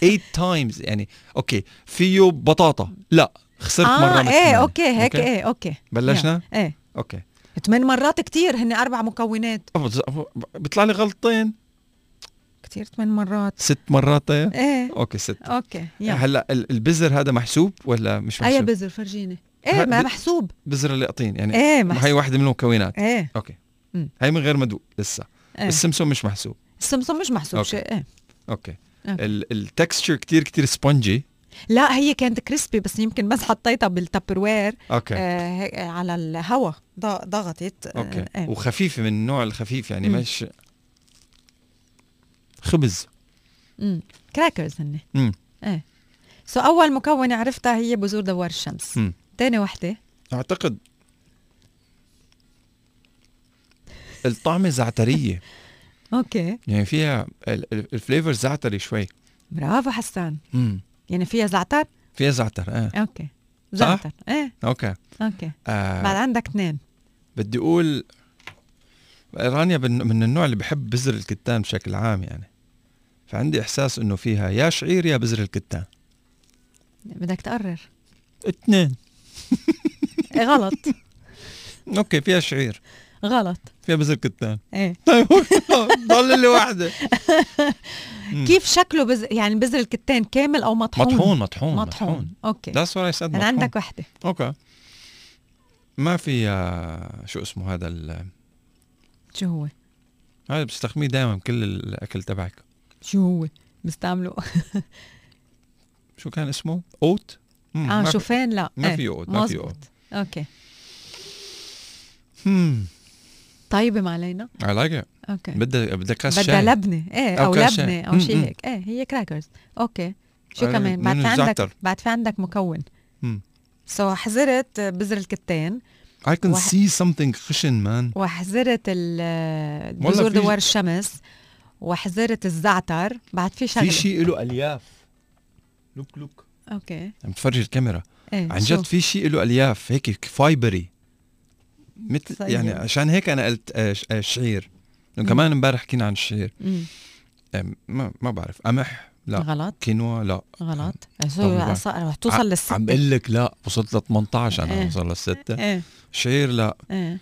8 times يعني okay فيه بطاطا. لا خسرت آه مرة إيه. okay هيك إيه okay. بلشنا. إيه. okay. ثمان مرات كتير هن أربع مكونات. بيطلع لي غلطين كتير ثمان مرات. ست مرات إيه. okay ست. okay يلا. هلأ ال- البزر هذا محسوب ولا مش أي محسوب؟ بزر فرجيني. إيه ما محسوب. بزر اليقطين يعني إيه هي محسوب. واحدة من المكونات إيه. okay. هي من غير مدوق لسه. إيه. السمسم مش محسوب. السمسم مش محسوب okay. شيء إيه. okay. okay. ال texture كتير كتير spongy. لا هي كانت crispy بس يمكن بس حطيتها بال Tupperware okay آه على الهواء ضغطت آه، okay إيه. وخفيفه من النوع الخفيف يعني مم. مش خبز مم. crackers هن مم. إيه so أول مكونة عرفتها هي بذور دوار الشمس مم. ثاني وحدة أعتقد الطعمه زعترية okay يعني فيها ال- ال- ال flavor زعتري شوي برافو حسان مم. يعني فيها زعتر؟ فيها زعتر آه. okay. صح؟ زعتر إيه. okay. okay. آه. بعد عندك اثنين. بدي أقول رانيا من من النوع اللي بحب بذر الكتان بشكل عام يعني. فعندي إحساس إنه فيها يا شعير يا بذر الكتان. بدك تقرر. اثنين. إيه غلط. okay فيها شعير. غلط. فيها بذر كتان إيه. طيب ضل مم. كيف شكله بز... يعني بذر الكتان كامل أو مطحون؟ مطحون مطحون مطحون. okay. That's what I said يعني مطحون. عندك وحدة. okay. ما في آه، شو اسمه هذا ال- شو هو؟ هذا بتستخدميه دائما بكل الأكل تبعك. شو هو؟ بستعمله. شو كان اسمه؟ oat؟ آه في- شوفان؟ لا. ما إيه، في oat ما في. oat. okay. طيبه ما علينا. I like it. okay بدها بدها كاس بدها لبنة. إيه أو أو كاس لبنة شاي. أو شيء هيك. إيه هي crackers okay شو كمان؟ بعد في عندك. بعد في عندك مكون. so حزرت بذر الكتان I can واحد- see something خشن مان وحزرت بذور دوار الشمس. وحزرت الزعتر. بعد في شغله في شيء له ألياف. look look. okay عم تفرجي الكاميرا. إيه عن؟ جد في شيء له ألياف هيك fibery مثل. يعني عشان هيك أنا قلت آه، آه، شعير. لأنه كمان امبارح حكينا عن الشعير. آه، ما ما بعرف. قمح؟ لا. غلط. كينوا؟ لا. غلط. صار- رح توصل للستة. عم بقول لك لا وصلت ل 18 أنا إيه. وصل للستة. إيه. شعير؟ لا. إيه.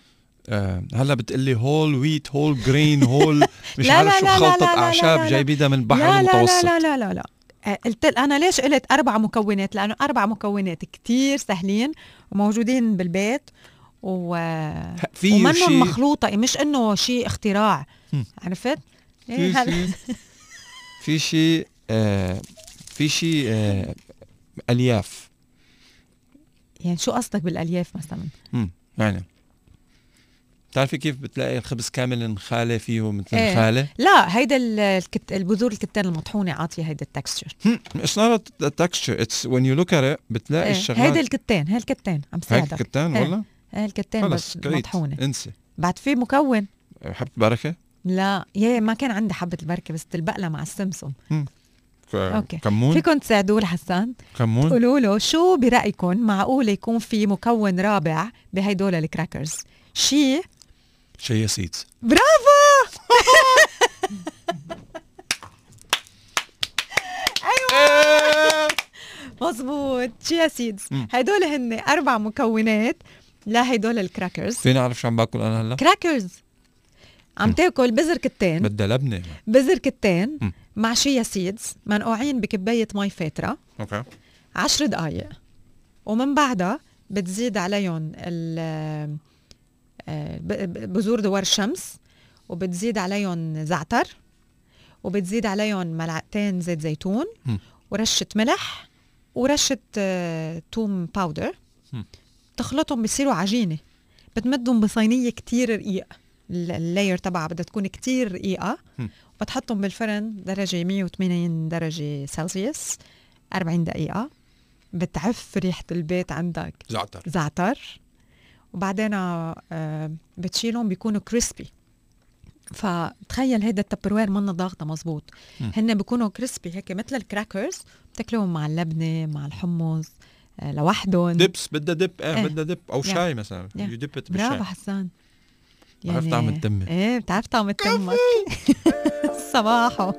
آه هلا بتقلي whole wheat whole grain whole مش لا، عارف لا، شو لا، لا، خلطة لا، لا، أعشاب لا، لا. جايبينها من البحر لا لا المتوسط. لا لا لا لا. آه، قلت أنا ليش قلت أربع مكونات؟ لأنه أربع مكونات كتير سهلين وموجودين بالبيت. و ومنهم مخلوطه مش إنه شيء اختراع. عرفت؟ في إيه شيء في شيء آه في شيء آه ألياف يعني شو قصدك بالألياف مثلا؟ مم. يعني بتعرفي كيف بتلاقي الخبز كامل خالي فيه مثل إيه. الخالة لا هيدا ال- الكت... البذور الكتان المطحونة عاطية هيدا التكستشر a texture it's when you look at it بتلاقي إيه. الشغلات هيدا الكتان هي الكتان عم ساعدك كتان إيه. والله الكتان خلص بس مطحونة. انسي. بعد في مكون. حبة بركة؟ لا يا ما كان عندي حبة البركة بس البقله مع السمسم. ف- أوكي. كمون؟ فيكم تساعدوه لحسان كمون؟ قولوا له شو برايكم معقول يكون في مكون رابع بهيدول ال crackers؟ شيء chia seeds برافو! مزبوط chia seeds. هدول هن أربع مكونات. لهدول ال crackers فيني أعرف شو عم باكل أنا هلأ؟ crackers عم تاكل بذر كتان. بدها لبنة. بذر كتان. مع chia seeds منقوعين بكباية مي فاترة. أوكي. عشر دقايق. ومن بعدها بتزيد عليهم ال- آه، بذور دوار الشمس. وبتزيد عليهم زعتر. وبتزيد عليهم ملعقتين زيت زيتون. مم. ورشة ملح. ورشة آه، توم powder مم. تخلطهم بصيروا عجينة. بتمدهم بصينية كتير رقيقة. ال- layer تبعها بدها تكون كتير رقيقة. مم. بتحطهم بالفرن درجة 180 درجة سلسيوس 40 دقيقة. بتعبق ريحة البيت عندك. زعتر. زعتر. وبعدين آه، بتشيلهم بيكونوا كريسبي فتخيل هيدا التبروير منه ضاغطة مزبوط. هن بيكونوا كريسبي هيك مثل الكراكرز بتاكلوهم مع اللبنة مع الحمص. لوحدهم دبس بدها دب إيه إيه. بدها دب أو يا. شاي مثلا. يو دب ات برافو بالشاي حسان بعرف طعم التمة. إيه بتعرف طعم التمة صباحو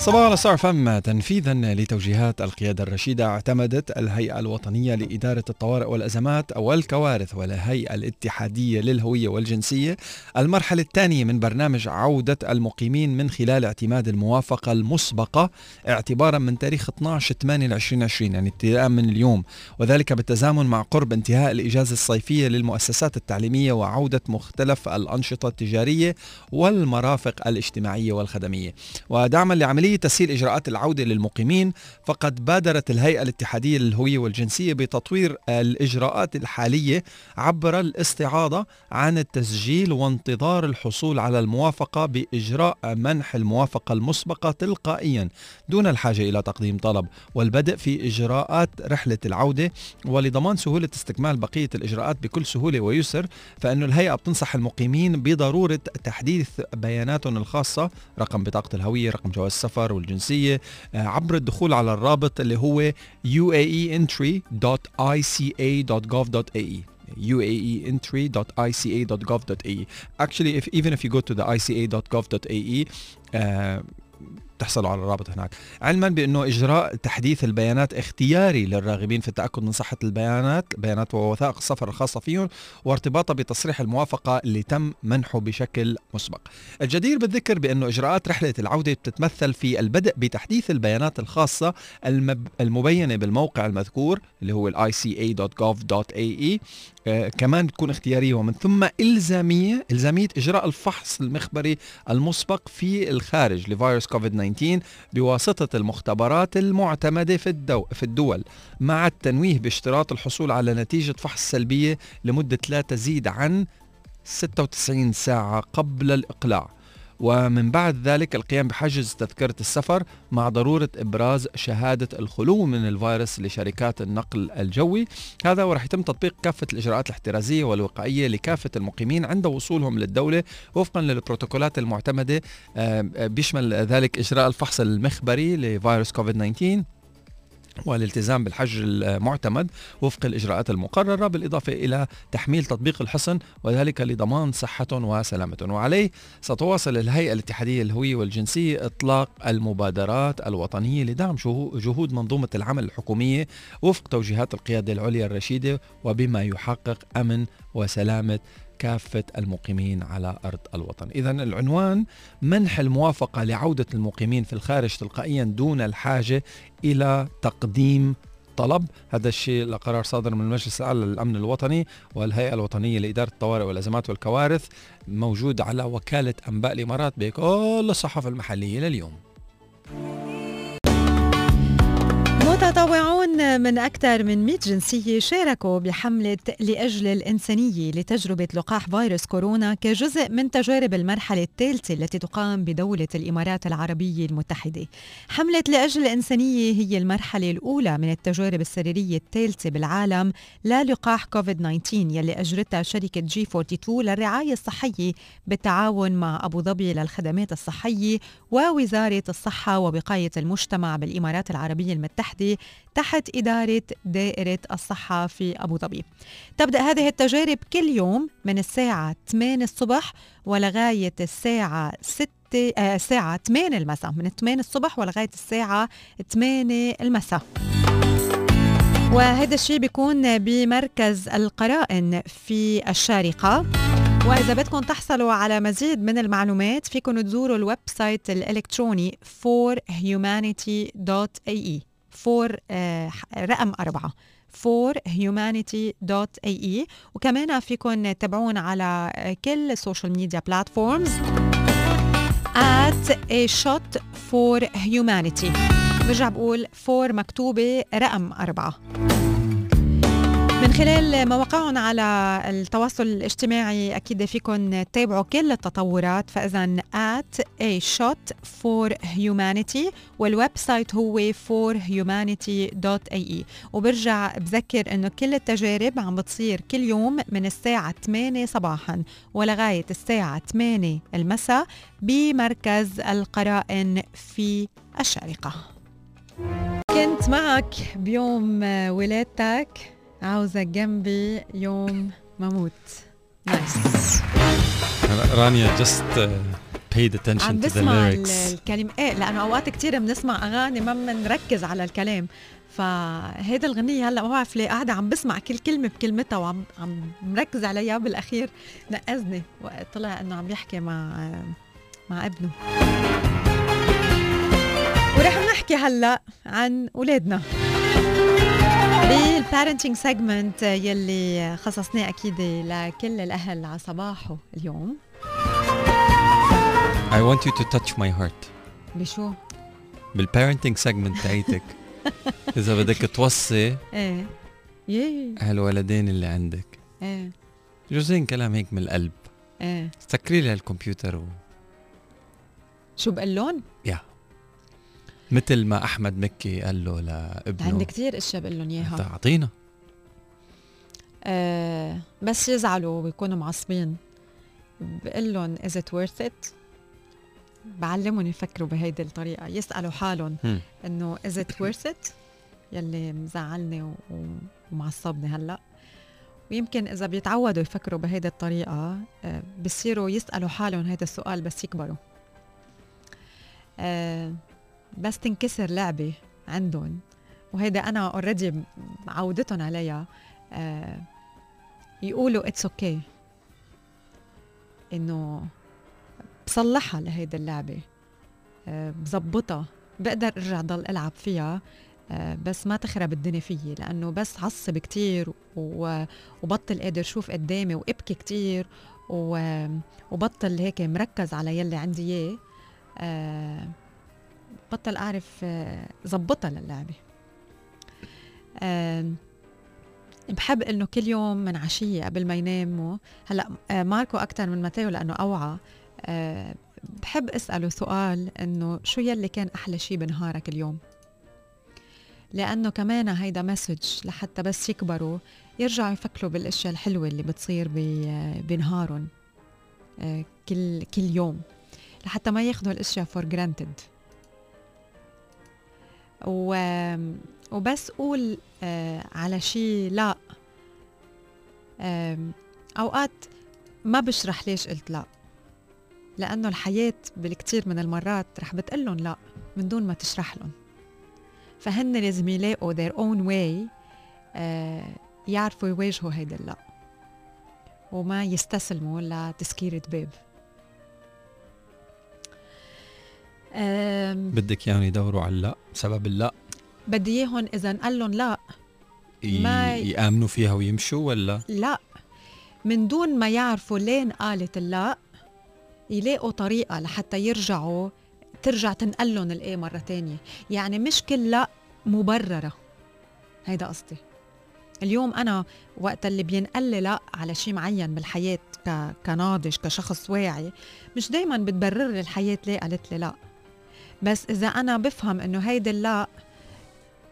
صباح على ستار فم تنفيذا لتوجيهات القيادة الرشيدة. اعتمدت الهيئة الوطنية لإدارة الطوارئ والأزمات والكوارث والهيئة الاتحادية للهوية والجنسية المرحلة الثانية من برنامج عودة المقيمين من خلال اعتماد الموافقة المسبقة اعتبارا من تاريخ 12 8 2020 يعني ابتداء من اليوم وذلك بالتزامن مع قرب انتهاء الإجازة الصيفية للمؤسسات التعليمية وعودة مختلف الأنشطة التجارية والمرافق الاجتماعية والخدمية. ودعما لعملية تسهيل إجراءات العودة للمقيمين فقد بادرت الهيئة الاتحادية للهوية والجنسية بتطوير الإجراءات الحالية عبر الاستعاضة عن التسجيل وانتظار الحصول على الموافقة بإجراء منح الموافقة المسبقة تلقائيا دون الحاجة إلى تقديم طلب والبدء في إجراءات رحلة العودة. ولضمان سهولة استكمال بقية الإجراءات بكل سهولة ويسر فإن الهيئة بتنصح المقيمين بضرورة تحديث بياناتهم الخاصة رقم بطاقة الهوية رقم جواز السفر السفر والجنسية آه، عبر الدخول على الرابط اللي هو uaeentry.ica.gov.ae uaeentry.ica.gov.ae actually if even if you go to the ica.gov.ae uh, تحصلوا على الرابط هناك. علما بأنه إجراء تحديث البيانات اختياري للراغبين في التأكد من صحة البيانات بيانات ووثائق السفر الخاصة فيهم وارتباطها بتصريح الموافقة اللي تم منحه بشكل مسبق. الجدير بالذكر بأنه إجراءات رحلة العودة بتتمثل في البدء بتحديث البيانات الخاصة المب... المبينة بالموقع المذكور اللي هو ica.gov.ae كمان تكون اختيارية ومن ثم إلزامية إلزامية إجراء الفحص المخبري المسبق في الخارج لفيروس كوفيد 19 بواسطة المختبرات المعتمدة في, الدو في الدول. مع التنويه باشتراط الحصول على نتيجة فحص سلبية لمدة لا تزيد عن 96 ساعة قبل الإقلاع. ومن بعد ذلك القيام بحجز تذكرة السفر مع ضرورة إبراز شهادة الخلو من الفيروس لشركات النقل الجوي. هذا ورح يتم تطبيق كافة الإجراءات الاحترازية والوقائية لكافة المقيمين عند وصولهم للدولة وفقا للبروتوكولات المعتمدة بيشمل ذلك إجراء الفحص المخبري لفيروس كوفيد 19 والالتزام بالحج المعتمد وفق الإجراءات المقررة بالإضافة إلى تحميل تطبيق الحصن وذلك لضمان صحتهم وسلامتهم وعليه ستواصل الهيئة الاتحادية للهوية والجنسية إطلاق المبادرات الوطنية لدعم جهود منظومة العمل الحكومية وفق توجيهات القيادة العليا الرشيدة وبما يحقق أمن وسلامة كافة المقيمين على أرض الوطن. إذا العنوان منح الموافقة لعودة المقيمين في الخارج تلقائيا دون الحاجة إلى تقديم طلب. هذا الشيء لقرار صادر من المجلس الأعلى للأمن الوطني والهيئة الوطنية لإدارة الطوارئ والأزمات والكوارث موجود على وكالة أنباء الإمارات بكل الصحف المحلية لليوم. متطوعون من أكثر من 100 جنسية شاركوا بحملة لأجل الإنسانية لتجربة لقاح فيروس كورونا كجزء من تجارب المرحلة الثالثة التي تقام بدولة الإمارات العربية المتحدة. حملة لأجل الإنسانية هي المرحلة الأولى من التجارب السريرية الثالثة بالعالم للقاح كوفيد 19 يلي أجرتها شركة جي 42 للرعاية الصحية بالتعاون مع أبو ظبي للخدمات الصحية ووزارة الصحة وبقاية المجتمع بالإمارات العربية المتحدة. تحت إدارة دائرة الصحة في أبو ظبي. تبدأ هذه التجارب كل يوم من الساعة 8 الصبح ولغاية الساعة 6 آه، الساعة 8 المساء. من 8 الصبح ولغاية الساعة 8 المساء. وهذا الشيء بيكون بمركز القرائن في الشارقة. وإذا بدكم تحصلوا على مزيد من المعلومات فيكم تزوروا ال website الإلكتروني forhumanity.ae four آه، رقم أربعة forhumanity.ae وكمان فيكم تتابعون على كل ال social media platforms at a shot for humanity. برجع بقول four مكتوبة رقم أربعة. من خلال مواقعهم على التواصل الاجتماعي أكيد فيكم تتابعوا كل التطورات فإذا at a shot for humanity وال website هو forhumanity.ae وبرجع بذكر إنه كل التجارب عم بتصير كل يوم من الساعة 8 صباحا ولغاية الساعة 8 المساء بمركز القرائن في الشارقة. كنت معك بيوم ولادتك. عاوزك جنبي يوم ما أموت نايس رانيا جست paid attention عم to the بسمع lyrics. الكلمة إيه لأنه أوقات كثير بنسمع أغاني ما بنركز على الكلام. فهيدا الغنية هلأ ما بعرف ليه قاعدة عم بسمع كل كلمة بكلمتها وعم عم مركز عليها بالأخير. نقزني وقت طلع إنه عم يحكي مع مع ابنه. ورح نحكي هلأ عن أولادنا. بال parenting segment يلي خصصناه أكيد لكل الأهل على صباحو اليوم. I want you to touch my heart. بشو؟ بال parenting segment تاعيتك. إذا بدك توصي إيه. هالولدين اللي عندك. إيه. جوز كلام هيك من القلب. إيه. سكري لي الكمبيوتر و... شو بقول لهم؟ يا مثل ما أحمد مكي قال له لابنه. عندي كثير إشياء بقول لهم إياها. اعطينا آه بس يزعلوا ويكونوا معصبين. بقول لهم is it worth it؟ بعلمهم يفكروا بهيدي الطريقة. يسألوا حالهم هم. إنه is it worth it؟ يلي مزعلني ومعصبني هلأ. ويمكن إذا بيتعودوا يفكروا بهيدي الطريقة آه، بصيروا يسألوا حالهم هيدا السؤال بس يكبروا. آه، بس تنكسر لعبة عندهم. وهيدا أنا اوريدي عودتهم عليها. آه، يقولوا it's okay. إنه بصلحها لهيدي اللعبة. آه، بظبطها بقدر أرجع ضل ألعب فيها. آه، بس ما تخرب الدنيا فيي. لأنه بس عصب كتير وبطل قادر شوف قدامي وإبكي كتير وبطل هيك مركز على يلي عندي إياه. بطل أعرف آه، ظبطها للعبة. بحب إنه كل يوم من عشية قبل ما يناموا. هلأ آه، ماركو أكثر من ماتيو لأنه أوعى. آه، بحب أسأله سؤال إنه شو يلي كان أحلى شيء بنهارك اليوم؟ لأنه كمان هيدا message لحتى بس يكبروا يرجعوا يفكروا بالأشياء الحلوة اللي بتصير بنهارهم كل كل يوم. لحتى ما ياخذوا الأشياء for granted و وبس قول آه على شيء لا. آم، أوقات ما بشرح ليش قلت لا. لأنه الحياة بالكثير من المرات رح بتقلن لا من دون ما تشرح لهم. فهن لازم يلاقوا their own way آه يعرفوا يواجهوا هيدا اللا. وما يستسلموا لتسكيرة باب بدك إياهم يدوروا على اللا سبب اللا. بدي إياهم اذا نقول لهم لا. ما- يآمنوا فيها ويمشوا ولا؟ لا. من دون ما يعرفوا لين قالت اللا يلاقوا طريقة لحتى يرجعوا ترجع تنقلهم الإيه مرة تانية. يعني مش كل لا مبررة. هيدا قصدي. اليوم أنا وقت اللي بينقل لا على شيء معين بالحياة ك... كناضج كشخص واعي مش دايما بتبرر لي الحياة ليه قالت لي لا. بس إذا أنا بفهم إنه هيدي اللا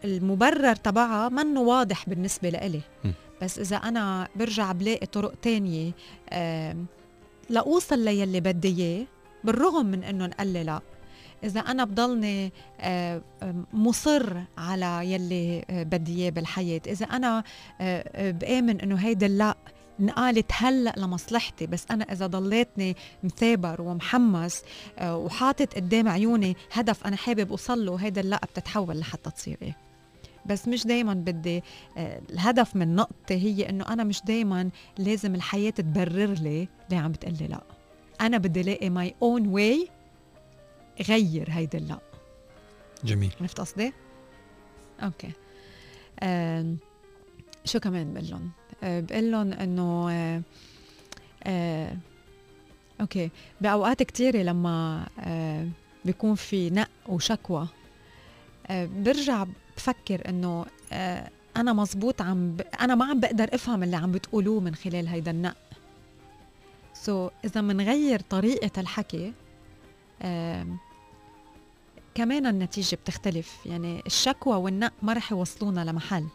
المبرر تبعها منه واضح بالنسبة لإلي. بس إذا أنا برجع بلاقي طرق تانية آم، لأوصل ليلي بدي إياه بالرغم من إنه انقل لا إذا أنا بضلني مصر على يلي آه، بدي إياه بالحياة. إذا أنا آه، آه، بآمن إنه هيدا لا انقالت هلأ لمصلحتي بس أنا إذا ضليتني مثابر ومحمس آه، وحاطط قدام عيوني هدف أنا حابب أوصل له هيدا اللا بتتحول لحتى تصير إيه. بس مش دايما بدي آه، الهدف من نقطتي هي إنه أنا مش دايما لازم الحياة تبرر لي ليه عم بتقلي لأ. أنا بدي ألاقي my own way غير هيدا اللا جميل. عرفت قصدي؟ Okay. آم، شو كمان بقول لهم؟ آه، بقول لهم إنه آه، آه، okay. بأوقات كثيره لما بيكون في نق وشكوى برجع بفكر إنه أنا مزبوط عم ب... أنا ما عم بقدر أفهم اللي عم بتقولوه من خلال هيدا النق. so, إذا منغير طريقة الحكي كمان النتيجة بتختلف. يعني الشكوى والنق ما رح يوصلونا لمحل.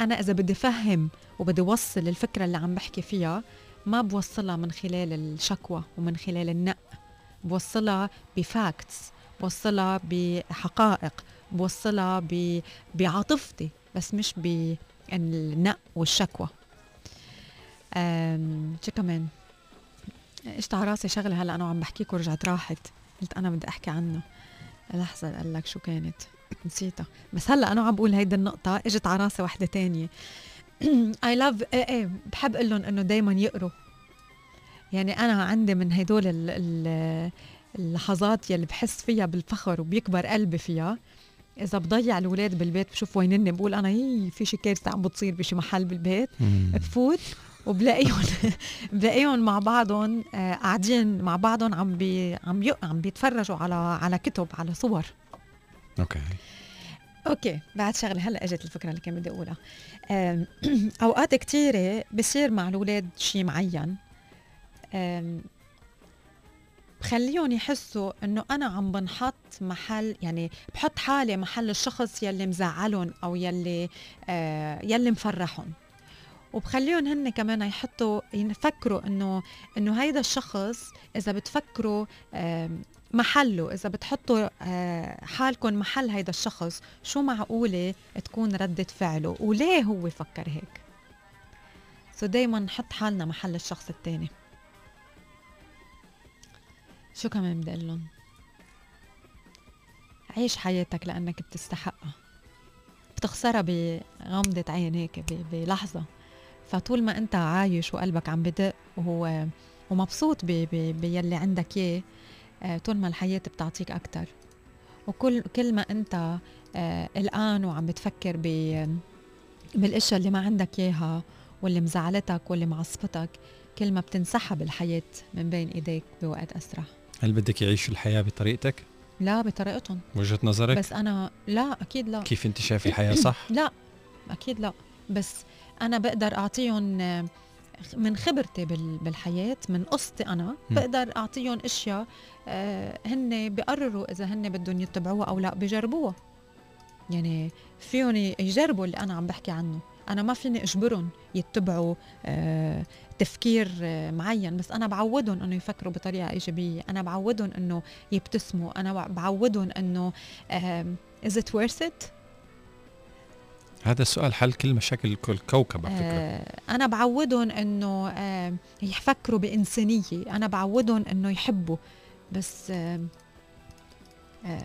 أنا إذا بدي فهم وبدي وصل الفكرة اللي عم بحكي فيها ما بوصلها من خلال الشكوى ومن خلال النق بوصلها بفاكتس بوصلها بحقائق بوصلها ب- بعاطفتي بس مش بالنق والشكوى. شو كمان؟ اجت على راسي شغلة هلأ أنا عم بحكيك ورجعت راحت. قلت أنا بدي أحكي عنه. لحظة قال لك شو كانت؟ نسيتها. بس هلا أنا عم بقول هيدي النقطة إجت على راسي وحدة تانية. اي لاف إيه إيه بحب أقول لهم إنه دائما يقروا. يعني أنا عندي من هدول اللحظات يلي بحس فيها بالفخر وبيكبر قلبي فيها. إذا بضيع الاولاد بالبيت بشوف وينني بقول أنا هي في شي كارثة عم بتصير بشي محل بالبيت. بفوت وبلاقيهم بلاقيهم مع بعضهم آه قاعدين مع بعضهم عم بي عم. عم بيتفرجوا على على كتب على صور. Okay. Okay بعد شغلة هلأ إجت الفكرة اللي كان بدي أقولها. أوقات كثيره بصير مع الأولاد شيء معين. بخليهم يحسوا إنه أنا عم بنحط محل يعني بحط حالي محل الشخص يلي مزعلهم أو يلي آه يلي مفرحهم. وبخليهم هن كمان يحطوا يفكروا إنه إنه هيدا الشخص إذا بتفكروا محله. إذا بتحطوا آه حالكم محل هيدا الشخص شو معقولة تكون ردة فعله؟ وليه هو فكر هيك؟ سو دايما نحط حالنا محل الشخص الثاني شو كمان بدي لهم؟ عيش حياتك لأنك بتستحقها. بتخسرها بغمضة عين هيك بلحظة. فطول ما أنت عايش وقلبك عم بدق ومبسوط بيلي عندك إياه آه، طول ما الحياة بتعطيك أكتر وكل كل ما أنت آه، قلقان وعم بتفكر بالإشياء اللي ما عندك إياها واللي مزعلتك واللي معصبتك كل ما بتنسحب الحياة من بين إيديك بوقت أسرع هل بدك يعيش الحياة بطريقتك؟ لا بطريقتهم وجهة نظرك؟ بس أنا لا أكيد لا كيف أنت شايف الحياة صح؟ لا أكيد لا بس أنا بقدر أعطيهم من خبرتي بالحياة من قصتي أنا بقدر أعطيهم أشياء آه هن بيقرروا إذا هن بدهم يتبعوها أو لأ بجربوها. يعني فيهم يجربوا اللي أنا عم بحكي عنه. أنا ما فيني أجبرهم يتبعوا آه تفكير آه معين بس أنا بعودهم إنه يفكروا بطريقة إيجابية. أنا بعودهم إنه يبتسموا. أنا بعودهم آه is it worth it هذا السؤال حل كل مشاكل كل كوكب على فكرة. آه أنا بعودهم إنه آه يفكروا بإنسانية. أنا بعودهم إنه يحبوا. بس آه آه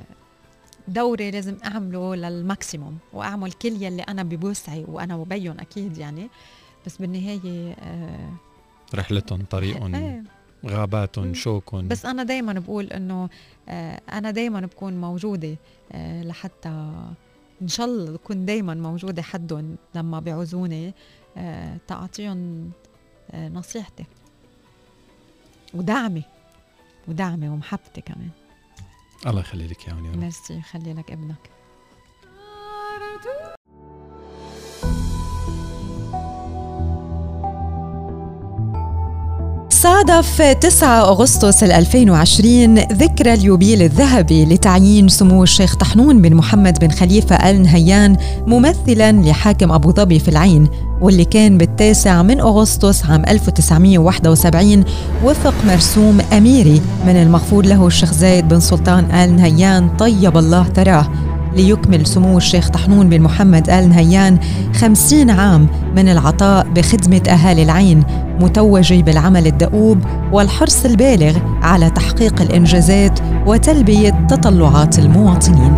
دوري لازم أعمله للماكسيموم وأعمل كل يلي أنا بوسعي وأنا وبيهم أكيد يعني. بس بالنهاية آه رحلتهم طريقهم آه غاباتهم شوكهم. بس أنا دائما بقول إنه آه أنا دائما بكون موجودة آه لحتى إن شاء الله اكون دائما موجودة حدهم لما بيعوزوني أه تعطيهم أه نصيحتي. ودعمي ودعمي ومحبتي كمان. الله يخلي لك يا رب ميرسي يخلي لك ابنك. صادف 9 أغسطس 2020 ذكرى اليوبيل الذهبي لتعيين سمو الشيخ طحنون بن محمد بن خليفة آل نهيان ممثلا لحاكم أبو ظبي في العين واللي كان بالتاسع من أغسطس عام 1971 وفق مرسوم أميري من المغفور له الشيخ زايد بن سلطان آل نهيان طيب الله ثراه. ليكمل سمو الشيخ طحنون بن محمد آل نهيان خمسين عام من العطاء بخدمة أهالي العين متوجي بالعمل الدؤوب والحرص البالغ على تحقيق الإنجازات وتلبية تطلعات المواطنين.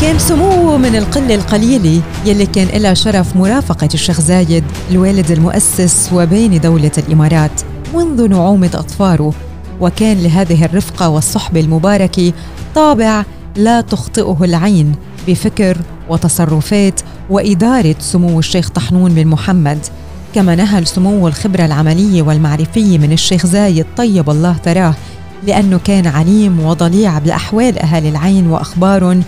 كان سموه من القلة القليلة يلي كان لها شرف مرافقة الشيخ زايد الوالد المؤسس وبين دولة الإمارات منذ نعومة أطفاره وكان لهذه الرفقة والصحبه المباركه طابع لا تخطئه العين بفكر وتصرفات وإدارة سمو الشيخ طحنون بن محمد. كما نهل سمو الخبرة العملية والمعرفية من الشيخ زايد طيب الله ثراه لأنه كان عليم وضليع بأحوال أهل العين وأخبارهم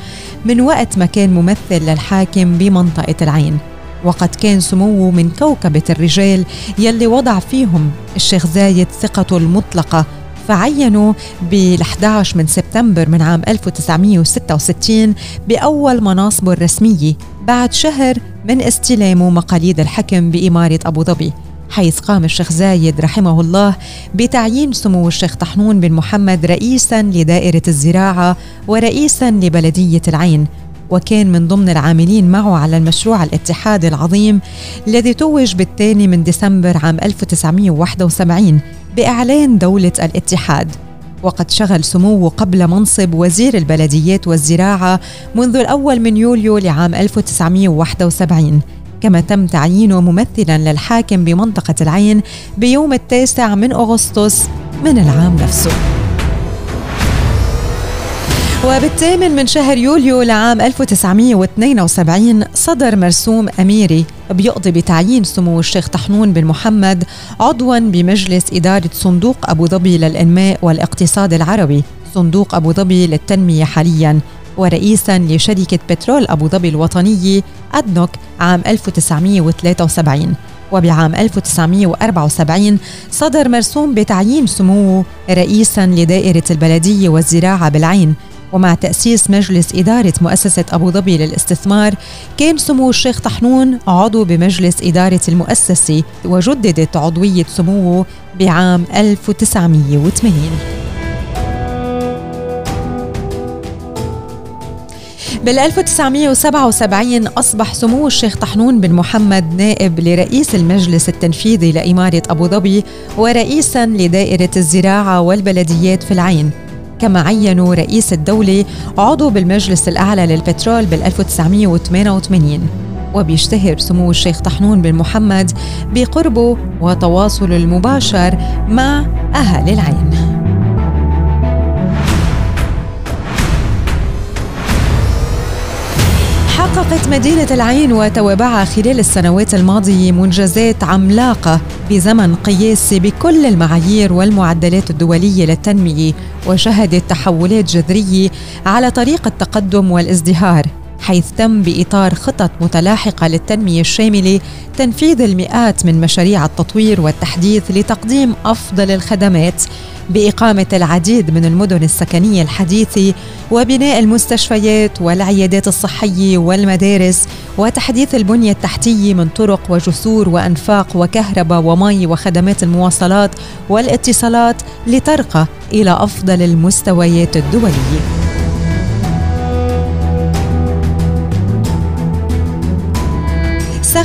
من وقت ما كان ممثل للحاكم بمنطقة العين. وقد كان سموه من كوكبة الرجال يلي وضع فيهم الشيخ زايد ثقته المطلقة فعينوا بال 11 من سبتمبر من عام 1966 بأول مناصبه الرسمية بعد شهر من استلامه مقاليد الحكم بإمارة أبو ظبي حيث قام الشيخ زايد رحمه الله بتعيين سمو الشيخ طحنون بن محمد رئيسا لدائرة الزراعة ورئيسا لبلدية العين وكان من ضمن العاملين معه على المشروع الاتحادي العظيم الذي توج بالثاني من ديسمبر عام 1971 بإعلان دولة الاتحاد. وقد شغل سموه قبل منصب وزير البلديات والزراعة منذ الأول من يوليو لعام 1971 كما تم تعيينه ممثلا للحاكم بمنطقة العين بيوم التاسع من أغسطس من العام نفسه. وبالثامن من شهر يوليو لعام 1972 صدر مرسوم أميري بيقضي بتعيين سمو الشيخ طحنون بن محمد عضوا بمجلس إدارة صندوق أبو ظبي للإنماء والإقتصاد العربي. صندوق أبو ظبي للتنمية حالياً ورئيسا لشركة بترول أبو ظبي الوطنية أدنوك عام 1973 وبعام 1974 صدر مرسوم بتعيين سموه رئيسا لدائرة البلدية والزراعة بالعين. ومع تأسيس مجلس إدارة مؤسسة أبو ظبي للاستثمار كان سمو الشيخ طحنون عضو بمجلس إدارة المؤسسة وجددت عضوية سموه بعام 1980 بال 1977 أصبح سمو الشيخ طحنون بن محمد نائب لرئيس المجلس التنفيذي لإمارة أبو ظبي ورئيسا لدائرة الزراعة والبلديات في العين. كما عينوا رئيس الدولة عضو بالمجلس الأعلى للبترول بال 1988 وبيشتهر سمو الشيخ طحنون بن محمد بقربه وتواصله المباشر مع أهل العين. حققت مدينة العين وتوابعها خلال السنوات الماضية منجزات عملاقة بزمن قياسي بكل المعايير والمعدلات الدولية للتنمية وشهدت تحولات جذرية على طريق التقدم والازدهار حيث تم بإطار خطط متلاحقة للتنمية الشاملة تنفيذ المئات من مشاريع التطوير والتحديث لتقديم أفضل الخدمات بإقامة العديد من المدن السكنية الحديثة وبناء المستشفيات والعيادات الصحية والمدارس وتحديث البنية التحتية من طرق وجسور وأنفاق وكهرباء ومي وخدمات المواصلات والاتصالات لترقى إلى أفضل المستويات الدولية.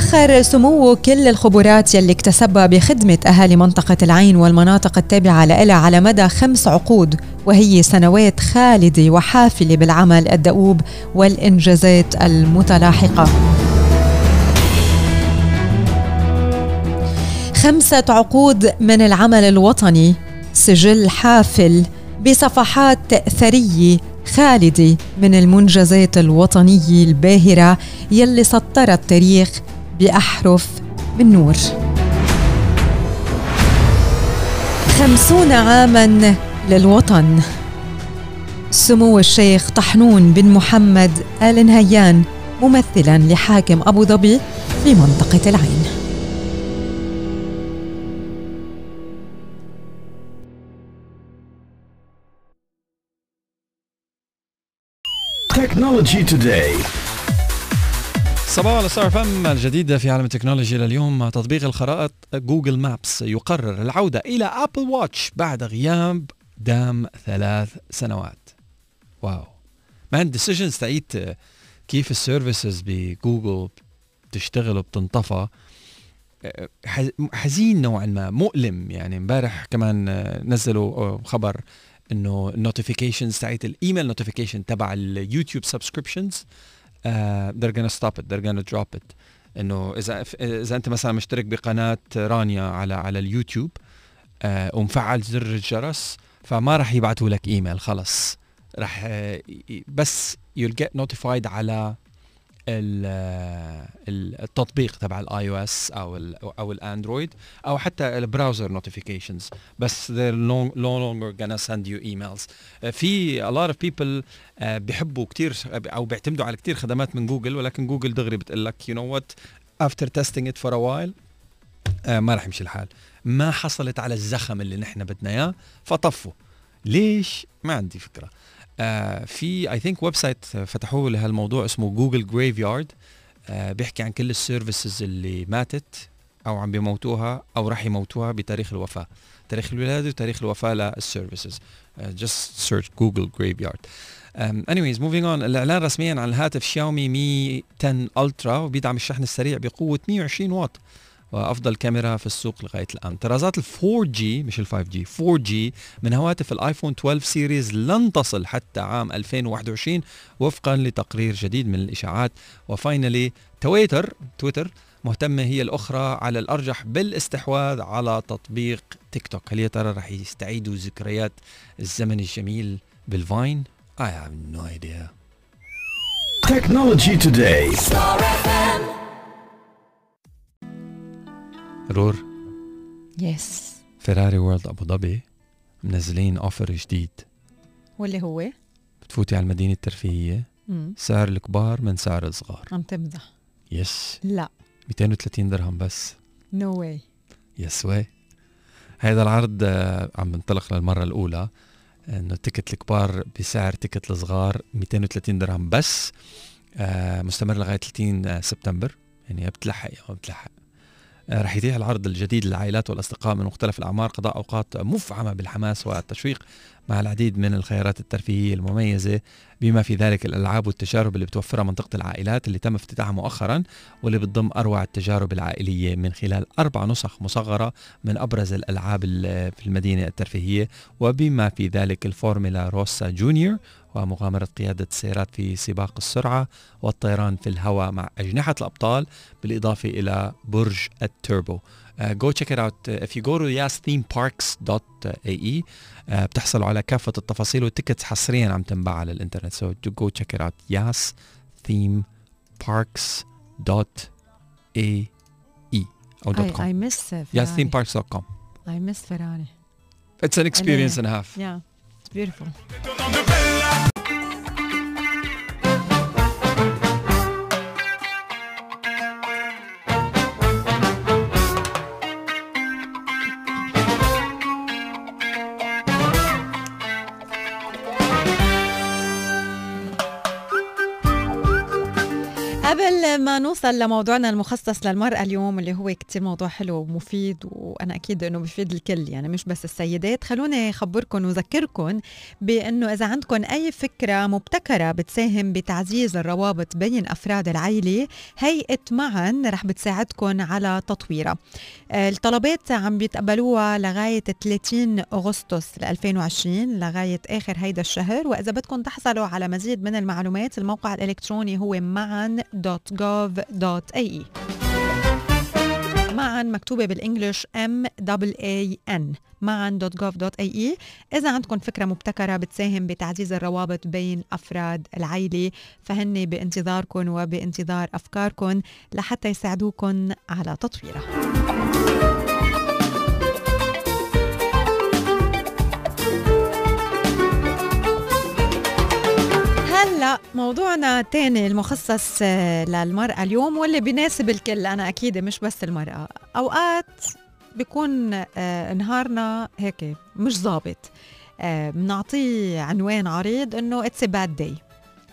سخر سموه كل الخبرات يلي اكتسبها بخدمة أهالي منطقة العين والمناطق التابعة لها على مدى خمس عقود وهي سنوات خالدة وحافلة بالعمل الدؤوب والإنجازات المتلاحقة. خمسة عقود من العمل الوطني سجل حافل بصفحات ثرية خالدة من المنجزات الوطنية الباهرة يلي سطرت تاريخ بأحرف من نور خمسون عاما للوطن. سمو الشيخ طحنون بن محمد آل نهيان ممثلا لحاكم أبو ظبي في منطقة العين. Technology Today. صباح على ستار أف إم الجديدة في عالم التكنولوجيا لليوم تطبيق الخرائط Google Maps يقرر العودة إلى Apple Watch بعد غياب دام ثلاث سنوات. Wow. Man decisions تاعت كيف ال services بـ Google بتشتغل وبتنطفى. حزين نوعا ما مؤلم. يعني امبارح كمان نزلوا خبر إنه ال notifications تاعت ال email notification تبع ال YouTube subscriptions they're gonna stop it they're gonna drop it. إنه إذا إذا أنت مثلا مشترك بقناة رانيا على على ال YouTube uh, ومفعل زر الجرس فما راح يبعثوا لك إيميل خلص. راح uh, بس you'll get notified على التطبيق تبع ال iOS أو أو ال Android أو حتى ال browser notifications بس they're no, no longer gonna send uh, في lot of people uh, بيحبوا كثير أو بيعتمدوا على كثير خدمات من جوجل ولكن جوجل دغري بتقول لك know what? After testing it for a while uh, ما راح يمشي الحال. ما حصلت على الزخم اللي نحن بدنا إياه فطفوا. ليش؟ ما عندي فكرة. آه في I think website فتحوه لهالموضوع اسمه Google Graveyard بيحكي عن كل ال services اللي ماتت أو عم بيموتوها أو راح يموتوها بتاريخ الوفاة. تاريخ الولاده وتاريخ الوفاة لل services just search Google Graveyard anyways moving on. الإعلان رسميا عن الهاتف شاومي Mi 10 Ultra وبيدعم الشحن السريع بقوة 120 واط. وأفضل كاميرا في السوق لغاية الآن. طرازات ال 4 جي مش ال 5 جي 4 جي من هواتف ال iPhone 12 series لن تصل حتى عام 2021 وفقا لتقرير جديد من الإشاعات. و finally Twitter Twitter مهتمة هي الأخرى على الأرجح بالاستحواذ على تطبيق تيك توك. هل يا ترى رح يستعيدوا ذكريات الزمن الجميل بال Vine؟ I have no idea. Technology Today. رور. Yes Ferrari World أبو ظبي منزلين offer جديد. واللي هو؟ بتفوتي على المدينة الترفيهية. مم. سعر الكبار من سعر الصغار. عم تمزح. Yes لا. 230 درهم بس. No way yes way هذا العرض آه، عم بنطلق للمرة الأولى. إنه ticket الكبار بسعر ticket الصغار 230 درهم بس. آه، مستمر لغاية 30 سبتمبر. يعني بتلحق يا ما بتلحق. آه، رح يتيح العرض الجديد للعائلات والأصدقاء من مختلف الأعمار قضاء أوقات مفعمة بالحماس والتشويق. مع العديد من الخيارات الترفيهية المميزة بما في ذلك الألعاب والتجارب اللي بتوفرها منطقة العائلات اللي تم افتتاحها مؤخرا واللي بتضم أروع التجارب العائلية من خلال أربع نسخ مصغرة من أبرز الألعاب ال- في المدينة الترفيهية وبما في ذلك ال Formula Rossa Junior ومغامرة قيادة السيارات في سباق السرعة والطيران في الهواء مع أجنحة الأبطال بالإضافة إلى برج التوربو. Uh, go check it out uh, if you go to yasthemeparks.ae uh, بتحصلوا على كافة التفاصيل وال tickets حصريا عم تنباع على الانترنت so go check it out yasthemeparks.ae أو I, dot com I miss yasthemeparks.com I miss Ferrari. it's an experience and a half Yeah, it's beautiful. قبل ما نوصل لموضوعنا المخصص للمرأة اليوم اللي هو كتير موضوع حلو ومفيد وأنا أكيد أنه بفيد الكل يعني مش بس السيدات. خلوني أخبركم وذكركم بأنه إذا عندكم أي فكرة مبتكرة بتساهم بتعزيز الروابط بين أفراد العيلة هيئة معا رح بتساعدكم على تطويرها. آه، الطلبات عم بيتقبلوها لغاية 30 أغسطس 2020 لغاية آخر هيدا الشهر. وإذا بدكم تحصلوا على مزيد من المعلومات الموقع الإلكتروني هو معا.gov.ae معا مكتوبة بالإنجليش M A N. معا.gov.ae إذا عندكم فكرة مبتكرة بتساهم بتعزيز الروابط بين أفراد العيلة فهن بانتظاركم وبانتظار أفكاركم لحتى يساعدوكم على تطويرها. هلا موضوعنا تاني المخصص آه، للمرأة اليوم واللي بيناسب الكل. أنا أكيد مش بس المرأة. أوقات بيكون آه، نهارنا هيك مش ظابط. آه، بنعطيه عنوان عريض إنه it's bad day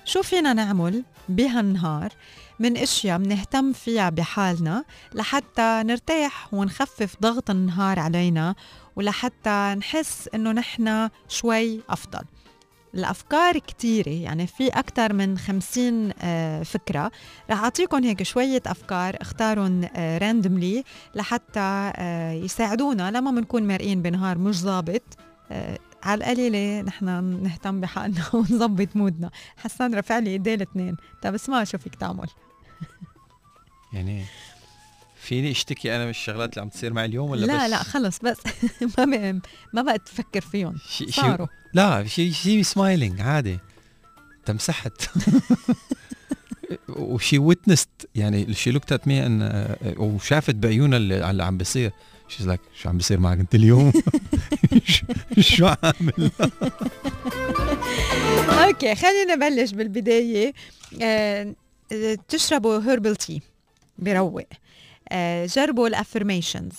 شو فينا نعمل بهالنهار؟ من أشياء بنهتم فيها بحالنا لحتى نرتاح ونخفف ضغط النهار علينا ولحتى نحس إنه نحن شوي أفضل. الأفكار كتيرة. يعني في أكثر من 50 آه، فكرة. رح اعطيكم هيك شوية أفكار اختارهم راندملي لحتى آه، يساعدونا لما بنكون مرقين بنهار مش ظابط. آه، على القليلة نحن نهتم بحالنا ونظبط مودنا. حسان رفع لي إيديه الاثنين. طب اسمع شو فيك تعمل. يعني فيني اشتكي أنا من الشغلات اللي عم تصير معي اليوم ولا لا بس؟ لا خلص بس ما بقى ما بقى تفكر فيهم. She she صاروا. لا she she smiling عادي. تمسحت. و she witnessed يعني she looked at me and وشافت بعيونها اللي, اللي عم بيصير. She's like شو عم بيصير معك أنت اليوم؟ شو- عامل؟ Okay خلينا نبلش بالبداية. آه، تشربوا herbal tea بروق. جربوا ال affirmations.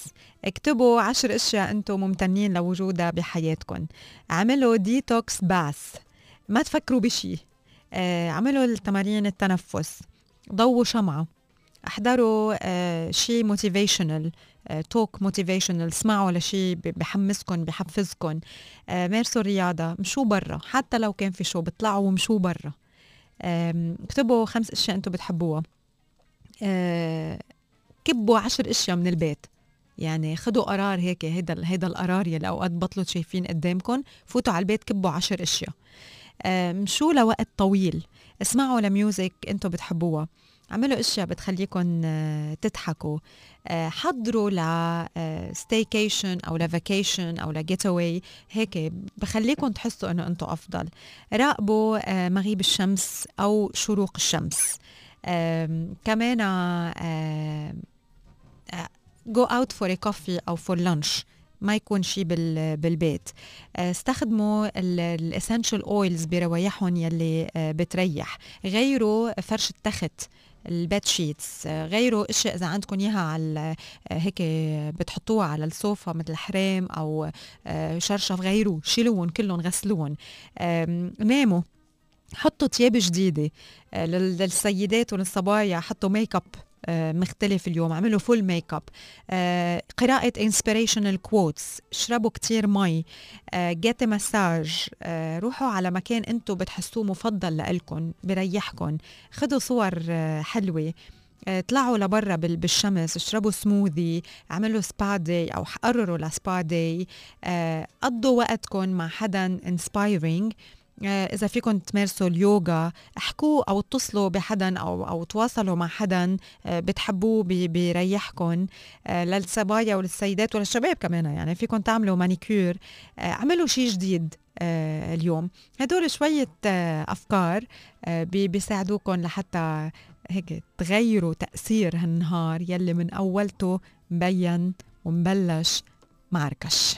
اكتبوا عشر أشياء أنتم ممتنين لوجودها بحياتكم. عملوا detox bath ما تفكروا بشي. آه، عملوا التمارين التنفس. ضووا شمعة. احضروا آه، شيء motivational talk motivational اسمعوا لشيء بحمسكم بحفزكم مارسوا الرياضة. مشوا برا. حتى لو كان في شوب اطلعوا ومشوا برا. اكتبوا خمس أشياء أنتم بتحبوها. كبوا عشر أشياء من البيت. يعني خدوا قرار هيك هيدا هيدا القرار يلي أوقات بطلوا شايفين قدامكم فوتوا على البيت كبوا عشر أشياء. مشوا لوقت طويل؟ اسمعوا ل music أنتم بتحبوها. اعملوا أشياء بتخليكم آه، تضحكوا. آه، حضروا ل staycation آه، أو ل vacation أو ل getaway هيك بخليكم تحسوا إنه أنتم أفضل. راقبوا مغيب الشمس أو شروق الشمس. كمان go out for coffee أو for lunch ما يكون شيء بالبيت. استخدموا ال essential oils بروايحهم يلي بتريح. غيروا فرش التخت ال bed sheets غيروا إشياء إذا عندكم إياها على هيك بتحطوها على السوفا مثل حرام أو شرشف. غيروا شيلوهم كلهم غسلوهم. ناموا. حطوا ثياب جديدة للسيدات وللصبايا. حطوا ميك اب آه، مختلف اليوم. عملوا full makeup اقرأوا inspirational quotes اشربوا كتير مي. get آه، مساج آه، روحوا على مكان أنتم بتحسوه مفضل لإلكم بريحكم خذوا صور حلوة. طلعوا لبرا بالشمس. اشربوا سموذي اعملوا spa day أو قرروا ل spa day قضوا وقتكم مع حدا inspiring آه، إذا فيكم تمارسوا اليوغا احكوا أو اتصلوا بحدا أو أو تواصلوا مع حدا آه، بتحبوه بيريحكم آه، للصبايا وللسيدات وللشباب كمان. يعني فيكم تعملوا مانيكير اعملوا شيء جديد اليوم. هدول شوية أفكار بيساعدوكم لحتى هيك تغيروا تأثير هالنهار يلي من أولته مبين ومبلش معركش.